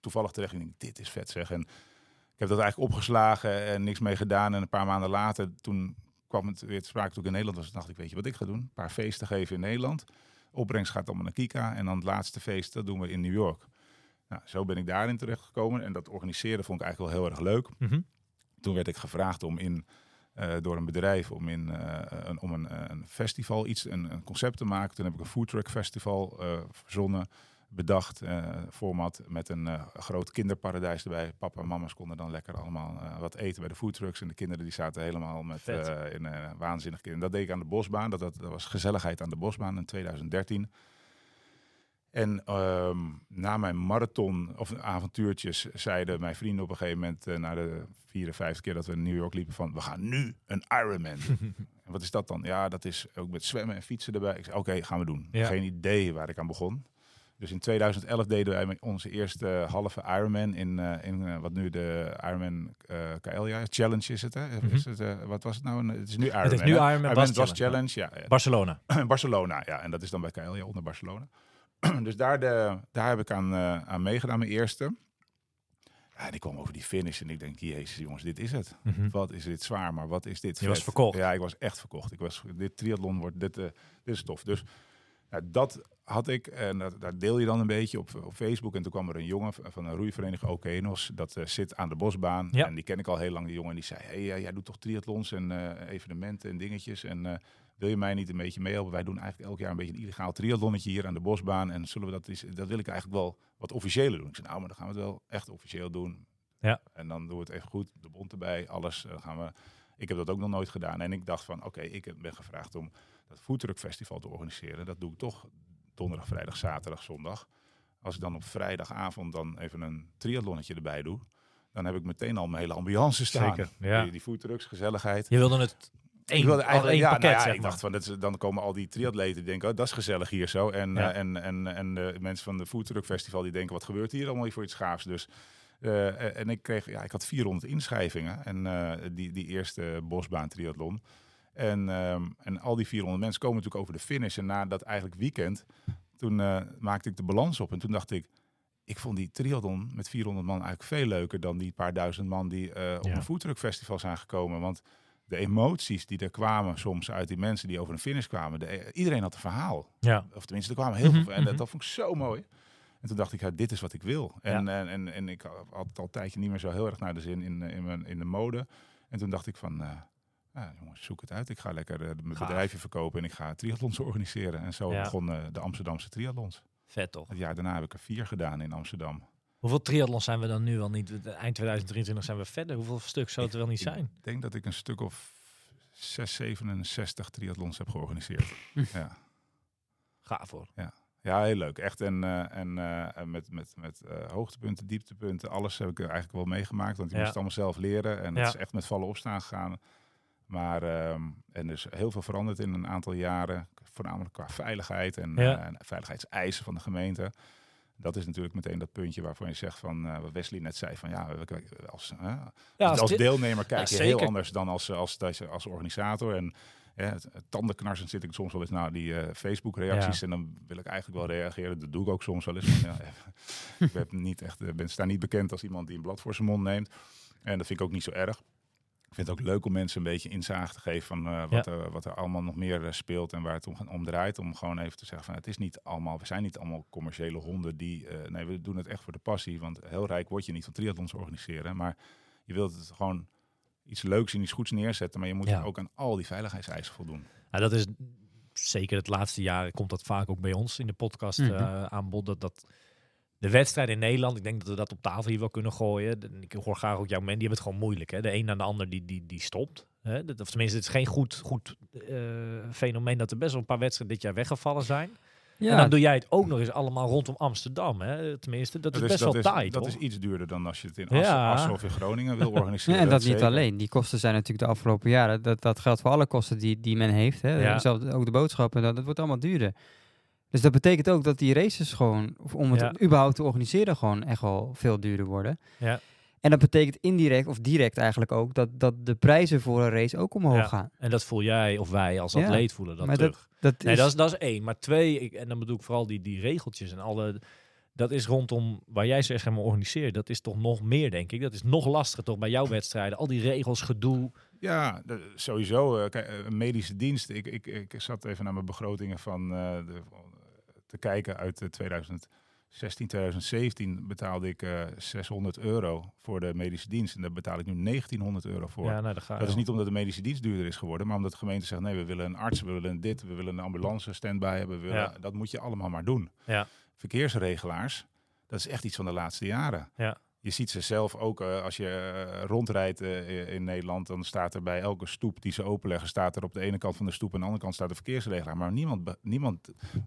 toevallig terecht en ik denk, dit is vet zeg. En ik heb dat eigenlijk opgeslagen en niks mee gedaan. En een paar maanden later, toen kwam het weer te sprake toen ik in Nederland was. dacht ik, weet je wat ik ga doen? Een paar feesten geven in Nederland. Opbrengst gaat allemaal naar Kika. En dan het laatste feest, dat doen we in New York. Nou, zo ben ik daarin terechtgekomen. En dat organiseren vond ik eigenlijk wel heel erg leuk. Mhm. Toen werd ik gevraagd om in, eh, door een bedrijf om, in, eh, een, om een, een festival, iets, een, een concept te maken. Toen heb ik een foodtruck festival eh, verzonnen, bedacht, eh, format met een eh, groot kinderparadijs erbij. Papa en mama's konden dan lekker allemaal eh, wat eten bij de foodtrucks. En de kinderen die zaten helemaal met eh, in waanzinnig kind. Dat deed ik aan de Bosbaan. Dat, dat, dat was gezelligheid aan de Bosbaan in 2013. En ehm, na mijn marathon of avontuurtjes zeiden mijn vrienden op een gegeven moment eh, na de vier of vijfde keer dat we in New York liepen van we gaan nu een Ironman en wat is dat dan? Ja, dat is ook met zwemmen en fietsen erbij. Ik zei oké, gaan we doen. Ja. Geen idee waar ik aan begon. Dus in 2011 deden wij onze eerste halve Ironman in, eh, in eh, wat nu de Ironman eh Kaelia Challenge is het. Hè? Is het eh, wat was het nou? Het is nu Ironman. is nu? Ironman Bas Bas Challenge. Ja, Barcelona. Barcelona, ja. En dat is dan bij Kaelia onder Barcelona. dus daar, de, daar heb ik aan, eh, aan meegedaan, mijn eerste. Ja, die kwam over die finish en ik denk, jezus jongens, dit is het. Mhm. Wat is dit zwaar, maar wat is dit Je was verkocht. Ja, ik was echt verkocht. Ik was, dit triathlon wordt, dit, eh, dit is tof. Dus ja, dat had ik en dat, daar deel je dan een beetje op, op Facebook. En toen kwam er een jongen van een roeivereniging Okeanos. Dat eh, zit aan de bosbaan. Ja. En die ken ik al heel lang, die jongen. En die zei, hey, jij doet toch triathlons en evenementen en dingetjes. En wil je mij niet een beetje meehelpen? Wij doen eigenlijk elk jaar een beetje een illegaal triathlonnetje hier aan de bosbaan. En zullen we dat eens, dat wil ik eigenlijk wel wat officiëler doen. Ik zei, nou, maar dan gaan we het wel echt officieel doen. Ja. En dan doen we het even goed. De bond erbij, alles. Dan gaan we... Ik heb dat ook nog nooit gedaan. En ik dacht van, oké, ik ben gevraagd om dat foodtruck festival te organiseren. Dat doe ik toch donderdag, vrijdag, zaterdag, zondag. Als ik dan op vrijdagavond dan even een triathlonnetje erbij doe, dan heb ik meteen al mijn hele ambiance staan. Zeker, ja. Die, die foodtrucks, gezelligheid. Je wilde het ik wilde eigenlijk, ja, pakket, nou ja, zeg ik dacht van, dat is, dan komen al die triatleten die denken, oh, dat is gezellig hier zo. En, Ja. eh, en, en, en de mensen van de Foodtruck Festival die denken, wat gebeurt hier allemaal voor iets gaafs? Dus, eh, en ik kreeg, ja, ik had 400 inschrijvingen en eh, die, die eerste bosbaan triathlon. En, ehm, en al die 400 mensen komen natuurlijk over de finish. En na dat eigenlijk weekend, toen eh, maakte ik de balans op. En toen dacht ik, ik vond die triathlon met 400 man eigenlijk veel leuker dan die paar duizend man die eh, op een foodtruck festival zijn gekomen. Want de emoties die er kwamen soms uit die mensen die over een finish kwamen. De, iedereen had een verhaal. Ja. Of tenminste, er kwamen heel Mhm, veel. En dat, mhm. dat vond ik zo mooi. En toen dacht ik, ja, dit is wat ik wil. En, en, en, en ik had het al een tijdje niet meer zo heel erg naar de zin in, eh, in, mijn, in de mode. En toen dacht ik van, ja, jongens, zoek het uit. Ik ga lekker eh, mijn Gaaf. bedrijfje verkopen en ik ga triathlons organiseren. En zo Ja. begonnen de Amsterdamse triathlons. Vet toch? Het jaar daarna heb ik er vier gedaan in Amsterdam. Hoeveel triathlons zijn we dan nu al niet? Eind 2023 zijn we verder. Hoeveel stuk zou het wel niet Ik zijn? denk dat ik een stuk of 6, 67 triathlons heb georganiseerd. ja. Gaaf hoor. ja, heel leuk. Echt. En, eh, en eh, en met, met, met eh, hoogtepunten, dieptepunten, alles heb ik er eigenlijk wel meegemaakt. Want je Ja. moest het allemaal zelf leren. En Ja. het is echt met vallen opstaan gegaan. Maar ehm, en er is heel veel veranderd in een aantal jaren. Voornamelijk qua veiligheid en, Ja. en veiligheidseisen van de gemeente. Dat is natuurlijk meteen dat puntje waarvan je zegt van eh, wat Wesley net zei van ja, als, Ja, als, als dit- deelnemer kijk Ja, je heel anders dan als, als, als, als organisator. En ja, het, het tandenknarsend zit ik soms wel eens naar die eh, Facebook-reacties. En dan wil ik eigenlijk wel reageren. Dat doe ik ook soms wel eens. Ik ben, niet echt, eh, ben, sta niet bekend als iemand die een blad voor zijn mond neemt. En dat vind ik ook niet zo erg. Ik vind het ook leuk om mensen een beetje inzage te geven van eh, wat, er, wat er allemaal nog meer eh, speelt en waar het om, om draait. Om gewoon even te zeggen van het is niet allemaal, we zijn niet allemaal commerciële honden die, eh, nee, we doen het echt voor de passie. Want heel rijk word je niet van triathlons organiseren, maar je wilt het gewoon iets leuks en iets goeds neerzetten, maar je moet Ja. ook aan al die veiligheidseisen voldoen. Nou, dat is zeker het laatste jaar komt dat vaak ook bij ons in de podcast Mhm. eh, aan bod. Dat, dat de wedstrijd in Nederland, ik denk dat we dat op tafel hier wel kunnen gooien. Ik hoor graag ook jouw men, die hebben het gewoon moeilijk. Hè? De een na de ander die, die, die stopt. Hè? Dat, of tenminste, het is geen goed, goed eh, fenomeen dat er best wel een paar wedstrijden dit jaar weggevallen zijn. Ja, En dan doe jij het ook nog eens allemaal rondom Amsterdam. Hè? Tenminste, dat, is best dat wel is, taai, Dat toch? is iets duurder dan als je het in Ja. Assen, of in Groningen wil organiseren. Ja, en dat niet zeker. alleen. Die kosten zijn natuurlijk de afgelopen jaren. Dat, dat geldt voor alle kosten die, die men heeft. Hè. Ja. Zelfs ook de boodschappen, dat, dat wordt allemaal duurder. Dus dat betekent ook dat die races gewoon, of om het Ja. überhaupt te organiseren, gewoon echt wel veel duurder worden. Ja. En dat betekent indirect, of direct eigenlijk ook, dat, dat de prijzen voor een race ook omhoog Ja. gaan. En dat voel jij of wij als Ja, atleet voelen dat maar terug. Dat Nee, is, dat is, dat is één. Maar twee, ik, en dan bedoel ik vooral die, die regeltjes en alle... Dat is rondom waar jij zeg maar organiseert. Dat is toch nog meer, denk ik. Dat is nog lastiger toch bij jouw wedstrijden. Al die regels, gedoe. Ja, sowieso. eh, kijk, eh, medische dienst. Ik, ik, ik zat even naar mijn begrotingen van eh, de, te kijken uit eh, 2016, 2017 betaalde ik eh 600 euro voor de medische dienst. En daar betaal ik nu 1900 euro voor. Ja, nou, dat gaat Dat is niet omdat de medische dienst duurder is geworden, maar omdat de gemeente zegt: nee, we willen een arts, we willen dit, we willen een ambulance standby hebben. We willen, Ja. Dat moet je allemaal maar doen. Ja. Verkeersregelaars, dat is echt iets van de laatste jaren. Ja. Je ziet ze zelf ook eh, als je eh, rondrijdt eh, in Nederland, dan staat er bij elke stoep die ze openleggen, staat er op de ene kant van de stoep en aan de andere kant staat de verkeersregelaar. Maar niemand, niemand eh,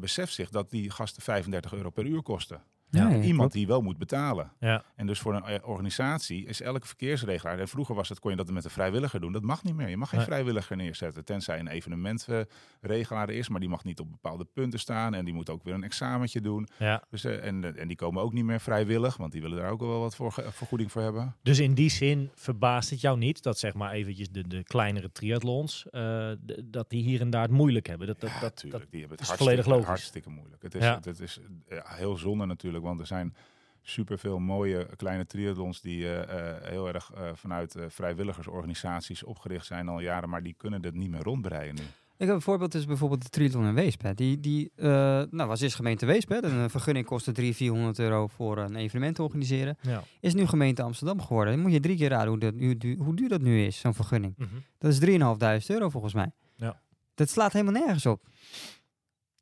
beseft zich dat die gasten 35 euro per uur kosten. Ja, Iemand klopt. die wel moet betalen. Ja. En dus voor een eh, organisatie is elke verkeersregelaar. En vroeger was het, kon je dat met een vrijwilliger doen. Dat mag niet meer. Je mag geen Nee. vrijwilliger neerzetten. Tenzij een evenementregelaar is. Maar die mag niet op bepaalde punten staan. En die moet ook weer een examentje doen. Ja. Dus, eh, en, eh, en die komen ook niet meer vrijwillig. Want die willen daar ook wel wat voor, vergoeding voor hebben. Dus in die zin verbaast het jou niet dat zeg maar eventjes de, de kleinere triathlons, eh, dat die hier en daar het moeilijk hebben. Dat, dat, Ja, dat, dat, die hebben het is hartstikke, volledig logisch. hartstikke moeilijk. Het is, Ja. het is ja, heel zonde natuurlijk. Want er zijn superveel mooie kleine triathlons die eh, eh, heel erg eh, vanuit eh, vrijwilligersorganisaties opgericht zijn al jaren. Maar die kunnen het niet meer rondbreien nu. Ik heb een voorbeeld, is bijvoorbeeld de triathlon in Weesp. hè. Die, die eh, nou, was eerst gemeente Weesp. hè. Een vergunning kostte 300, 400 euro voor een evenement te organiseren. ja. Is nu gemeente Amsterdam geworden. Dan moet je drie keer raden hoe, dat, hoe, du- hoe duur dat nu is, zo'n vergunning. Mhm. Dat is 3.500 euro volgens mij. Ja. Dat slaat helemaal nergens op.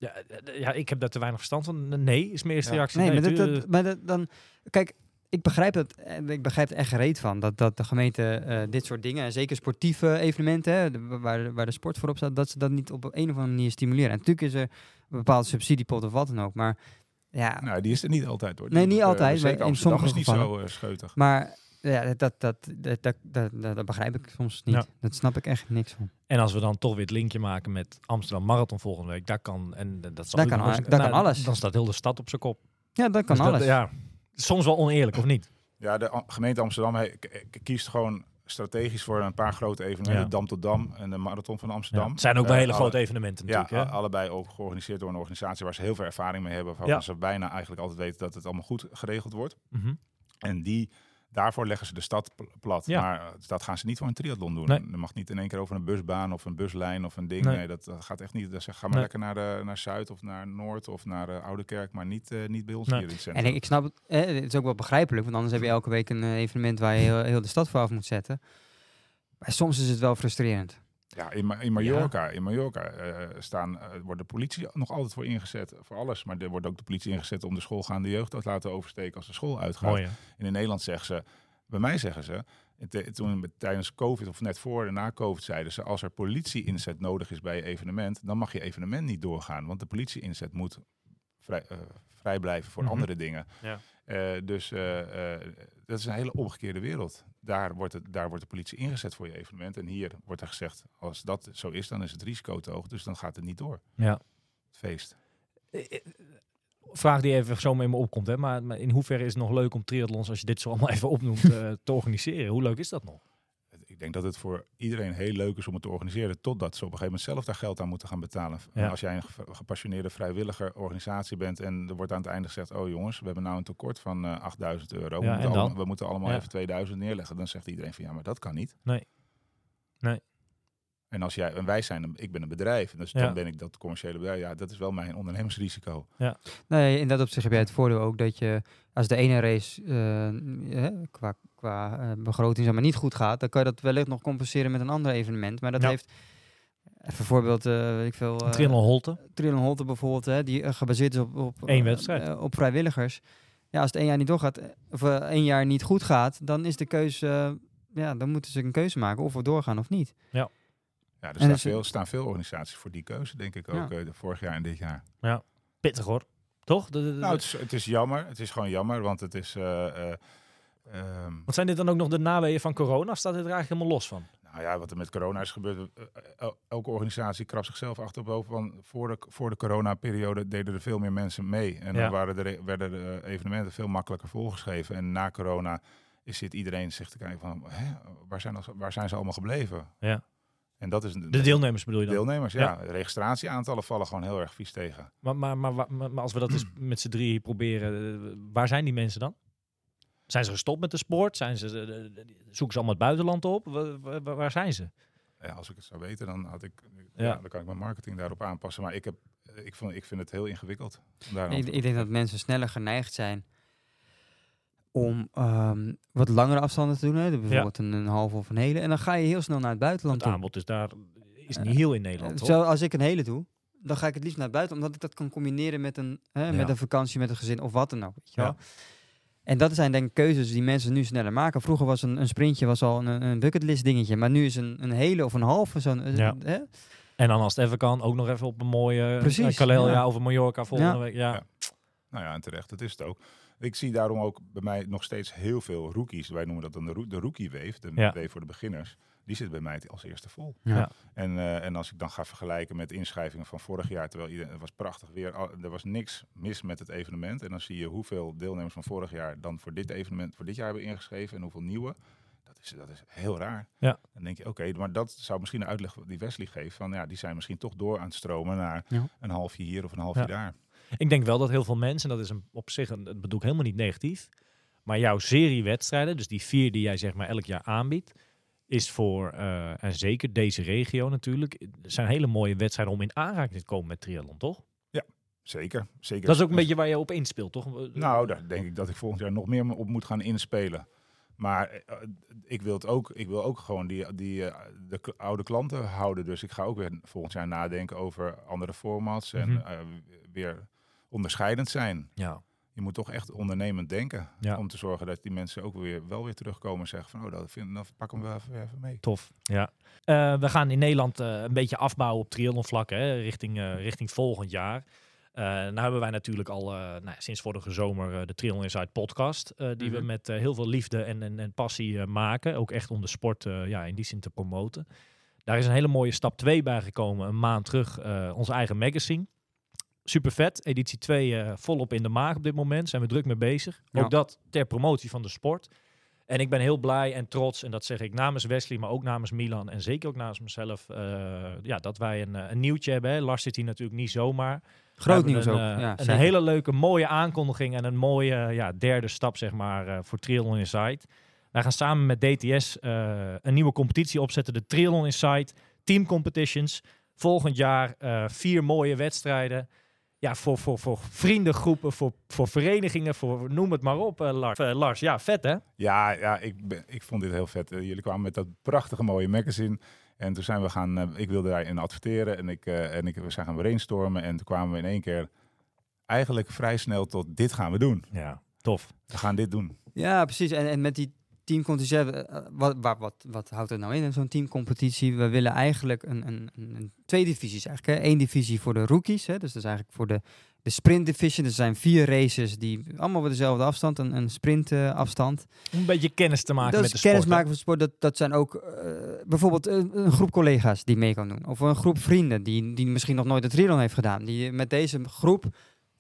Ja, eh, ja, ik heb daar te weinig verstand van. Nee, is mijn eerste Ja. reactie. Nee, maar, dat, dat, maar dat, dan... Kijk, ik begrijp, het, eh, ik begrijp er echt gereed van. Dat, dat de gemeente eh, dit soort dingen, en zeker sportieve evenementen, hè, de- waar, de- waar de sport voorop staat, dat ze dat niet op een of andere manier stimuleren. En natuurlijk is er een bepaalde subsidiepot of wat dan ook. Maar ja, Nou, die is er niet altijd hoor. Nee, niet eh, altijd, zeker maar in sommige is niet gevallen. zo eh, scheutig. maar ja, dat, dat, dat, dat, dat, dat, dat- dat begrijp ik soms niet. Ja. Dat snap ik echt niks van. En als we dan toch weer het linkje maken met Amsterdam Marathon volgende week, daar kan en dat zal kan daar kan alles. Dan staat heel de stad op zijn kop. Ja, dat kan Dus dat- alles. ja, soms wel oneerlijk of niet? Ja, de gemeente Amsterdam kiest gewoon strategisch voor een paar grote evenementen. Ja. Dam tot Dam en de Marathon van Ja. Amsterdam. Het zijn ook wel Eh, hele alle- grote evenementen Ja, natuurlijk. hè? a- allebei ook georganiseerd door een organisatie waar ze heel veel ervaring mee hebben. Waarvan Ja. ze bijna eigenlijk altijd weten dat het allemaal goed geregeld wordt. Mhm. En die, daarvoor leggen ze de stad pl- plat. Ja. Maar eh, dat gaan ze niet voor een triathlon doen. Nee. Er mag niet in één keer over een busbaan of een buslijn of een ding. Nee. Nee, dat, dat gaat echt niet. Dus ga maar Nee. lekker naar, de, naar Zuid of naar Noord of naar de Oude Kerk. Maar niet, eh, niet bij ons Nee. hier in het En centrum. ik, ik snap het, eh, het is ook wel begrijpelijk, want anders heb je elke week een eh, evenement waar je heel, heel de stad voor af moet zetten. Maar soms is het wel frustrerend. Ja, in, Ma- in Mallorca, in Mallorca eh, staan, eh, wordt de politie nog altijd voor ingezet, voor alles. Maar er wordt ook de politie ingezet om de schoolgaande jeugd te laten oversteken als de school uitgaat. Mooi? En in Nederland zeggen ze, bij mij zeggen ze, toen tijdens COVID of net voor en na COVID zeiden ze, als er politie-inzet nodig is bij je evenement, dan mag je evenement niet doorgaan. Want de politie-inzet moet vrij, eh, vrij blijven voor Mhm. andere dingen. Ja. Eh, dus eh, eh, dat is een hele omgekeerde wereld. Daar wordt, het, daar wordt de politie ingezet voor je evenement. En hier wordt er gezegd, als dat zo is, dan is het risico te hoog. Dus dan gaat het niet door, Ja. het feest. Vraag die even zo mee me opkomt, hè? Maar, maar in hoeverre is het nog leuk om triathlons, als je dit zo allemaal even opnoemt, eh, te organiseren? Hoe leuk is dat nog? Ik denk dat het voor iedereen heel leuk is om het te organiseren, totdat ze op een gegeven moment zelf daar geld aan moeten gaan betalen. Ja. En als jij een ge- gepassioneerde vrijwilliger organisatie bent en er wordt aan het einde gezegd, oh jongens, we hebben nou een tekort van eh 8000 euro, we, Ja, moeten en dan? allemaal, we moeten allemaal Ja. even 2000 neerleggen. Dan zegt iedereen van ja, maar dat kan niet. Nee. Nee. En als jij, en wij zijn, een, ik ben een bedrijf, dus Ja. dan ben ik dat commerciële bedrijf. Ja, dat is wel mijn ondernemingsrisico. Nee, in dat opzicht heb jij het voordeel ook dat je, als de ene race eh, eh, qua, qua eh, begroting zeg maar, niet goed gaat, dan kan je dat wellicht nog compenseren met een ander evenement. Maar dat Ja. heeft, even voorbeeld, eh weet ik veel, eh, Triathlon Holte. Triathlon Holte bijvoorbeeld, hè, die gebaseerd is op, op, Eén eh, wedstrijd. op vrijwilligers. Ja, als het één jaar niet doorgaat, of één jaar niet goed gaat, dan is de keuze, ja, dan moeten ze een keuze maken of we doorgaan of niet. Ja, er En staan, dus- veel, staan veel organisaties voor die keuze, denk ik ook, Ja. eh, de vorig jaar en dit jaar. Pittig hoor. Toch? De- de- de- Nou, het is, het is jammer. Het is gewoon jammer, want het is... eh, eh, ehm, Wat zijn dit dan ook nog de naweeën van corona? Staat dit er eigenlijk helemaal los van? Nou ja, wat er met corona is gebeurd. eh, el- elke organisatie krabt zichzelf achterboven. Want voor de, voor de corona-periode deden er veel meer mensen mee. En dan Ja. waren de, re- werden de eh, evenementen veel makkelijker volgeschreven. En na corona is zit iedereen zich te kijken van... Hè, waar, zijn, waar zijn ze allemaal gebleven? Ja. En dat is De deelnemers bedoel je dan? deelnemers, ja. De registratieaantallen vallen gewoon heel erg vies tegen. Maar, maar, maar, maar, maar als we dat eens met z'n drieën proberen, eh, waar zijn die mensen dan? Zijn ze gestopt met de sport? Zijn ze, eh, eh, zoeken ze allemaal het buitenland op? Wa- wa- wa- waar zijn ze? Ja, als ik het zou weten, dan had ik... Ja. Ja. dan kan ik mijn marketing daarop aanpassen. Maar ik, heb, ik, vond, ik vind het heel ingewikkeld. Ik, denk dat mensen sneller geneigd zijn om ehm, wat langere afstanden te doen. Hè? Bijvoorbeeld een, een halve of een hele. En dan ga je heel snel naar het buitenland Het toe. aanbod is daar is niet heel in Nederland, toch? Zo, als ik een hele doe, dan ga ik het liefst naar het buitenland. Omdat ik dat kan combineren met een, hè, met een vakantie, met een gezin of wat dan ook. Weet je Ja. En dat zijn denk ik keuzes die mensen nu sneller maken. Vroeger was een, een sprintje was al een, een bucketlist dingetje. Maar nu is een, een hele of een halve zo'n... eh, Ja. Hè? En dan als het even kan, ook nog even op een mooie Precies, Precies, Calelia ja. of een Mallorca volgende Ja. week. Ja. Ja. Nou ja, en terecht, dat is het ook. Ik zie daarom ook bij mij nog steeds heel veel rookies. Wij noemen dat dan de, roo- de rookie wave, de Ja. wave voor de beginners. Die zit bij mij als eerste vol. Ja. En, eh, en als ik dan ga vergelijken met inschrijvingen van vorig jaar, terwijl iedereen, het was prachtig weer, al- er was niks mis met het evenement. En dan zie je hoeveel deelnemers van vorig jaar dan voor dit evenement, voor dit jaar hebben ingeschreven en hoeveel nieuwe. Dat is, dat is heel raar. Ja. Dan denk je, oké, maar dat zou misschien de uitleg die Wesley geeft, van ja, die zijn misschien toch door aan het stromen naar Ja. een halfje hier of een halfje Ja. daar. Ik denk wel dat heel veel mensen, en dat is een, op zich, een, dat bedoel ik helemaal niet negatief, maar jouw serie wedstrijden, dus die vier die jij zeg maar elk jaar aanbiedt, is voor, eh, en zeker deze regio natuurlijk, zijn hele mooie wedstrijden om in aanraking te komen met triathlon, toch? Zeker, zeker. Dat is ook een beetje waar je op inspeelt, toch? Nou, daar denk ik dat ik volgend jaar nog meer op moet gaan inspelen. Maar eh, ik wil het ook, ik wil ook gewoon die, die eh, de oude klanten houden. Dus ik ga ook weer volgend jaar nadenken over andere formats en Mhm. eh, weer onderscheidend zijn. Ja. Je moet toch echt ondernemend denken Ja. om te zorgen dat die mensen ook weer wel weer terugkomen en zeggen van, oh, dat vind, dan pak hem wel even, even mee. Tof, ja. Eh, we gaan in Nederland eh, een beetje afbouwen op triathlonvlak, hè, richting, eh, richting volgend jaar. Nou hebben wij natuurlijk al nou, sinds vorige zomer de Triathlon Inside podcast, die we Mhm. met heel veel liefde en, en, en passie maken. Ook echt om de sport ja, in die zin te promoten. Daar is een hele mooie stap 2 bij gekomen, een maand terug, ons eigen magazine. Super vet, editie 2 eh, volop in de maag op dit moment, zijn we druk mee bezig. Ja. Ook dat ter promotie van de sport. En ik ben heel blij en trots, en dat zeg ik namens Wesley, maar ook namens Milan en zeker ook namens mezelf, eh, ja, dat wij een, eh, een nieuwtje hebben. Hè. Lars zit hier natuurlijk niet zomaar. Groot nieuws een, ook. ja, een zeker. hele leuke, mooie aankondiging en een mooie ja, derde stap, zeg maar, voor Triathlon Insight. Wij gaan samen met DTS een nieuwe competitie opzetten, de Triathlon Insight Team Competitions. Volgend jaar vier mooie wedstrijden. Ja, voor, voor, voor vriendengroepen, voor, voor verenigingen, voor noem het maar op, eh, Lars. Eh, Lars, ja, vet hè? Ja, ja ik, ben, ik vond dit heel vet. Eh, jullie kwamen met dat prachtige mooie magazine. En toen zijn we gaan, ik wilde daarin adverteren en, ik, eh, en ik, we zijn gaan brainstormen. En toen kwamen we in één keer eigenlijk vrij snel tot dit gaan we doen. Ja, tof. We gaan dit doen. Ja, precies. En, en met die teamcompetitie, eh, eh, wat, wat, wat, wat houdt het nou in, zo'n teamcompetitie? We willen eigenlijk een, een, een, twee divisies eigenlijk. Hè. Eén divisie voor de rookies, hè. dus dat is eigenlijk voor de, de sprint division. Er zijn vier races die allemaal voor dezelfde afstand, een, een sprintafstand. Om een beetje kennis te maken dat met de sport. kennis maken van sport. Dat, dat zijn ook eh, bijvoorbeeld een, een groep collega's die mee kan doen. Of een groep vrienden die, die misschien nog nooit de triathlon heeft gedaan. Die met deze groep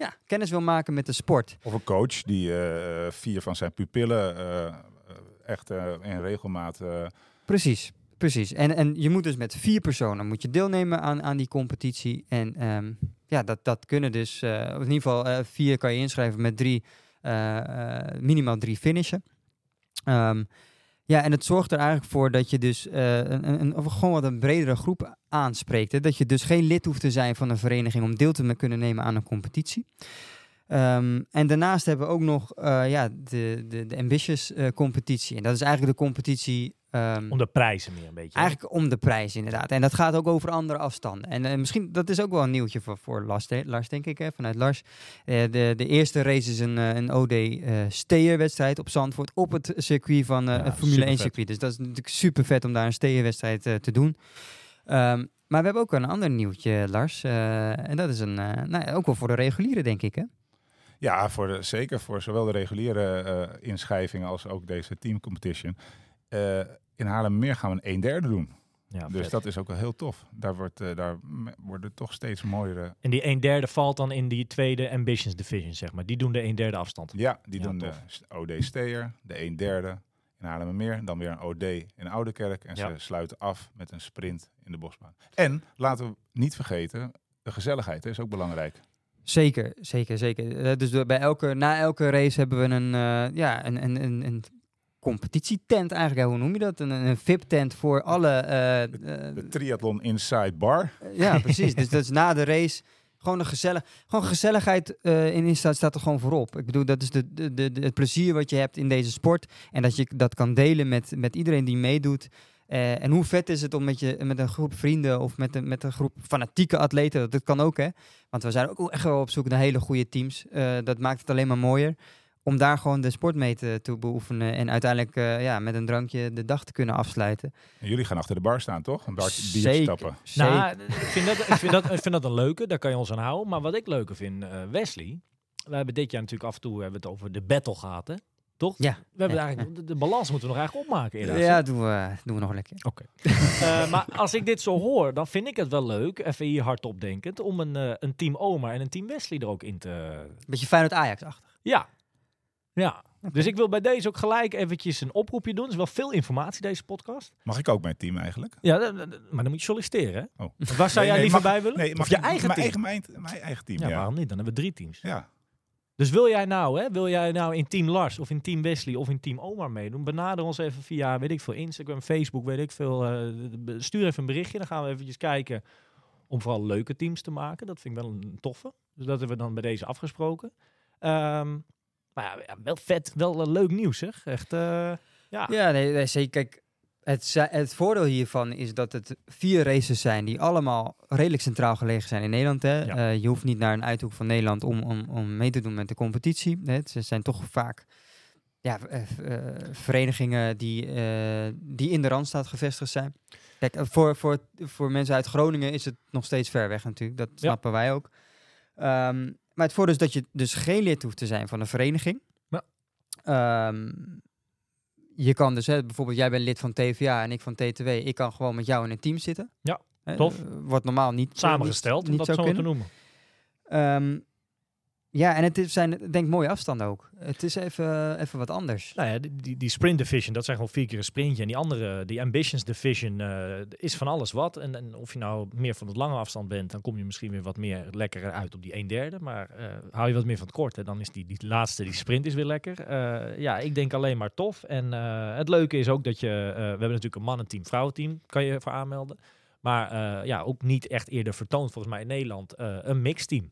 ja, kennis wil maken met de sport. Of een coach die eh, vier van zijn pupillen eh, eh, echt eh, in regelmaat... eh, Precies, precies. En, en je moet dus met vier personen moet je deelnemen aan, aan die competitie. En ehm, ja, dat, dat kunnen dus, eh, in ieder geval vier kan je inschrijven met drie, minimaal drie finishen. Ehm, ja, en het zorgt er eigenlijk voor dat je dus een, een, of gewoon wat een bredere groep aanspreekt. Dat je dus geen lid hoeft te zijn van een vereniging om deel te kunnen nemen aan een competitie. Ehm, en daarnaast hebben we ook nog eh, ja, de, de, de Ambitious eh, competitie. En dat is eigenlijk de competitie ehm, Om de prijzen meer een beetje. Eigenlijk om de prijs, inderdaad. En dat gaat ook over andere afstanden. En eh, misschien, dat is ook wel een nieuwtje voor, voor Lars, de- Lars, denk ik, hè, vanuit Lars. De, de eerste race is een, een OD steerwedstrijd op Zandvoort, op het circuit van Ja, het Formule 1 supervet. circuit. Dus dat is natuurlijk super vet om daar een steerwedstrijd te doen. Ehm, maar we hebben ook een ander nieuwtje, Lars. en dat is een, nou, ook wel voor de reguliere, denk ik, hè? Ja, voor de, zeker voor zowel de reguliere eh, inschrijvingen als ook deze team competition. Eh, in Haarlemmermeer gaan we een 1 derde doen. Ja, dus vet. dat is ook wel heel tof. Daar, wordt, eh, daar worden toch steeds mooiere... En die een derde valt dan in die tweede Ambitions Division, zeg maar. Die doen de een derde afstand. Ja, die Ja, doen de tof. s- OD Steer, de 1 derde in Haarlemmermeer. Dan weer een OD in Oudekerk. En Ja. ze sluiten af met een sprint in de bosbaan. En laten we niet vergeten, de gezelligheid is ook belangrijk. Zeker, zeker, zeker. Eh, dus de- bij elke, na elke race hebben we een, eh, ja, een, een, een, een competitietent eigenlijk. Ja, Hoe noem je dat? Een, een VIP-tent voor alle... eh, eh, De Triathlon Inside Bar. ja, precies. dus dat is na de race gewoon een gezellig, gewoon gezelligheid in Insta staat er gewoon voorop. Ik bedoel, dat is de, de, de, de- het plezier wat je hebt in deze sport. En dat je dat kan delen met, met iedereen die meedoet. Eh, en hoe vet is het om met, je, met een groep vrienden of met een, met een groep fanatieke atleten, dat, kan ook hè. Want we zijn ook echt wel op zoek naar hele goede teams. Eh, dat maakt het alleen maar mooier. Om daar gewoon de sport mee te, te beoefenen. En uiteindelijk eh, ja, met een drankje de dag te kunnen afsluiten. En jullie gaan achter de bar staan, toch? Een bar bier Zeker, stappen. zeker. Nou, ik vind, dat, ik, vind dat, ik vind dat een leuke, daar kan je ons aan houden. Maar wat ik leuker vind, eh, Wesley, we hebben dit jaar natuurlijk af en toe hebben we het over de battle gehad, hè? Toch? Ja. We hebben Ja, eigenlijk, de, de balans moeten we nog eigenlijk opmaken. inderdaad. Ja, doen we, doen we nog lekker. Oké. Eh, maar als ik dit zo hoor, dan vind ik het wel leuk, even hier hardop denkend, om een, eh, een team Omar en een team Wesley er ook in te... Beetje Feyenoord Ajax-achtig. Ja. Ja. Dus ik wil bij deze ook gelijk eventjes een oproepje doen. Er is wel veel informatie, deze podcast. Mag ik ook mijn team eigenlijk? Ja, maar dan moet je solliciteren, hè? Oh. Waar zou Nee, jij nee, liever mag- bij willen? Nee, of mag je eigen mijn team? eigen, mijn, mijn eigen team, ja, ja. waarom niet? Dan hebben we drie teams. Ja. Dus wil jij nou, hè, wil jij nou in team Lars of in team Wesley of in team Omar meedoen? Benader ons even via, weet ik veel, Instagram, Facebook, weet ik veel. eh, stuur even een berichtje, dan gaan we eventjes kijken om vooral leuke teams te maken. Dat vind ik wel een toffe. Dus dat hebben we dan bij deze afgesproken. Ehm, maar ja, ja, wel vet, wel eh, leuk nieuws, zeg. Echt, eh, ja. Ja, nee, nee, zeker. Kijk, het, het voordeel hiervan is dat het vier races zijn die allemaal redelijk centraal gelegen zijn in Nederland. Hè. Ja. Eh, je hoeft niet naar een uithoek van Nederland om, om, om mee te doen met de competitie. Hè. Het zijn toch vaak ja, eh, eh, verenigingen die, die in de Randstad gevestigd zijn. Kijk, voor, voor, voor mensen uit Groningen is het nog steeds ver weg natuurlijk. Dat snappen wij ook. Ehm, maar het voordeel is dat je dus geen lid hoeft te zijn van een vereniging. Ja. Ehm, je kan dus, hè, bijvoorbeeld jij bent lid van TVA en ik van TTW. Ik kan gewoon met jou in een team zitten. Ja, tof. eh, wordt normaal niet eh, Samengesteld, niet, om dat zo te noemen. Ehm, ja, en het zijn denk mooie afstanden ook. Het is even, even wat anders. Nou ja, die, die, sprint division, dat zijn gewoon vier keer een sprintje. En die andere, die ambitions division, eh, is van alles wat. En, of je nou meer van het lange afstand bent, dan kom je misschien weer wat meer lekker uit op die een derde. Maar eh, hou je wat meer van het korte, dan is die, die laatste, die sprint is weer lekker. Eh, ja, ik denk alleen maar tof. En het leuke is ook dat je, we hebben natuurlijk een mannen-team, vrouwenteam, kan je voor aanmelden. Maar ja, ook niet echt eerder vertoond volgens mij in Nederland, een mixed team.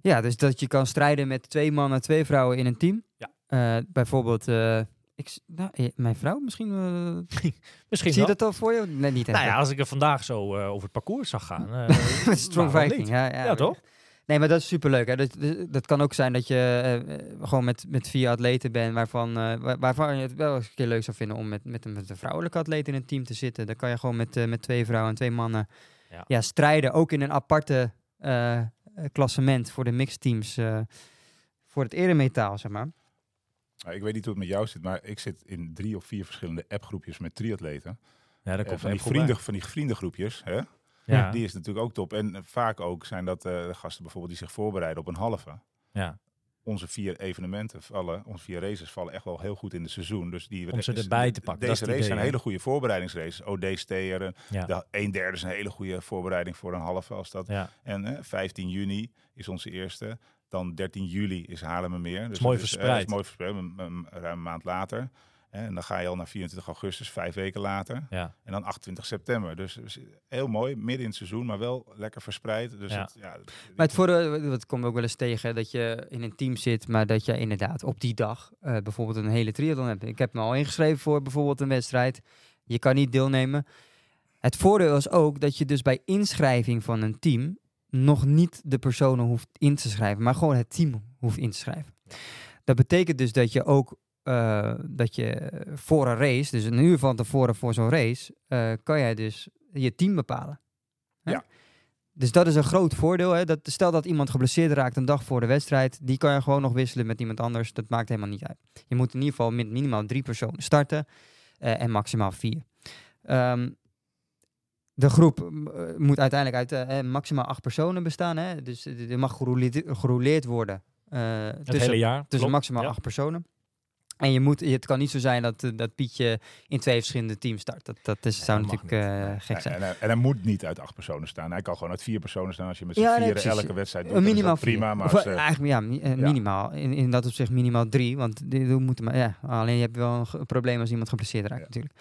Ja, dus dat je kan strijden met twee mannen, twee vrouwen in een team. Ja. Eh, bijvoorbeeld, eh, ik, nou, eh, mijn vrouw misschien. Misschien zie je dat al voor je? Nee, niet echt. Nou ja, als ik er vandaag zo over het parcours zag gaan. Strong Viking. Ja, ja, Ja, toch? Nee, maar dat is superleuk. Hè. Dat, dat- kan ook zijn dat je gewoon met, met vier atleten bent waarvan, waar- waarvan je het wel eens een keer leuk zou vinden om met, met, een, met een vrouwelijke atleet in een team te zitten. Dan kan je gewoon met, met twee vrouwen en twee mannen Ja. ja. strijden. Ook in een aparte klassement voor de mixed teams. eh, voor het eremetaal, zeg maar. Nou, ik weet niet hoe het met jou zit, maar ik zit in drie of vier verschillende appgroepjes met triatleten. Ja, dat Eh, komt van, die vrienden, van die vriendengroepjes, hè? Ja. die is natuurlijk ook top. En eh, vaak ook zijn dat eh, de gasten bijvoorbeeld die zich voorbereiden op een halve. ja. Onze vier evenementen vallen, onze vier races vallen echt wel heel goed in het seizoen. Dus die Om ze is- erbij te pakken, is Deze races zijn hè? hele goede voorbereidingsraces. OD Steer, Ja. de een derde is een hele goede voorbereiding voor een halve. Als dat. Ja. En eh, 15 juni is onze eerste. Dan 13 juli is Haarlemmermeer. Dus mooi dat eh, verspreid. is mooi verspreid, ruim een maand later. En dan ga je al naar 24 augustus, vijf weken later. Ja. En dan 28 september. Dus, dus heel mooi, midden in het seizoen, maar wel lekker verspreid. Dus Ja. Het, ja, Maar het voordeel, dat komt ook wel eens tegen, dat je in een team zit, maar dat je inderdaad op die dag eh, bijvoorbeeld een hele triathlon hebt. Ik heb me al ingeschreven voor bijvoorbeeld een wedstrijd. Je kan niet deelnemen. Het voordeel is ook dat je dus bij inschrijving van een team nog niet de personen hoeft in te schrijven, maar gewoon het team hoeft in te schrijven. Dat betekent dus dat je ook eh, dat je voor een race, dus een uur van tevoren voor zo'n race, eh, kan jij dus je team bepalen. Hè? Ja. Dus dat is een groot voordeel. Hè? Dat, stel dat iemand geblesseerd raakt een dag voor de wedstrijd, die kan je gewoon nog wisselen met iemand anders. Dat maakt helemaal niet uit. Je moet in ieder geval met minimaal drie personen starten eh, en maximaal vier. Ehm, de groep moet uiteindelijk uit maximaal acht personen bestaan. Hè? Dus er mag gerouleerd, worden. Het tussen, hele jaar. tussen klopt. maximaal Ja. acht personen. En je moet, het kan niet zo zijn dat, eh, dat Pietje in twee verschillende teams start. Dat, dat is, zou dat natuurlijk eh, gek En, zijn. en, hij- en hij moet niet uit acht personen staan. Hij kan gewoon uit vier personen staan. Als je met z'n Ja, vieren elke wedstrijd doet, dan is minimaal prima. Maar Of, als, eh, eh, eigenlijk ja, mi- eh, ja. minimaal. In, in dat opzicht minimaal drie. Want die, die moeten maar, ja, alleen je hebt wel een probleem als iemand geblesseerd raakt Ja. natuurlijk.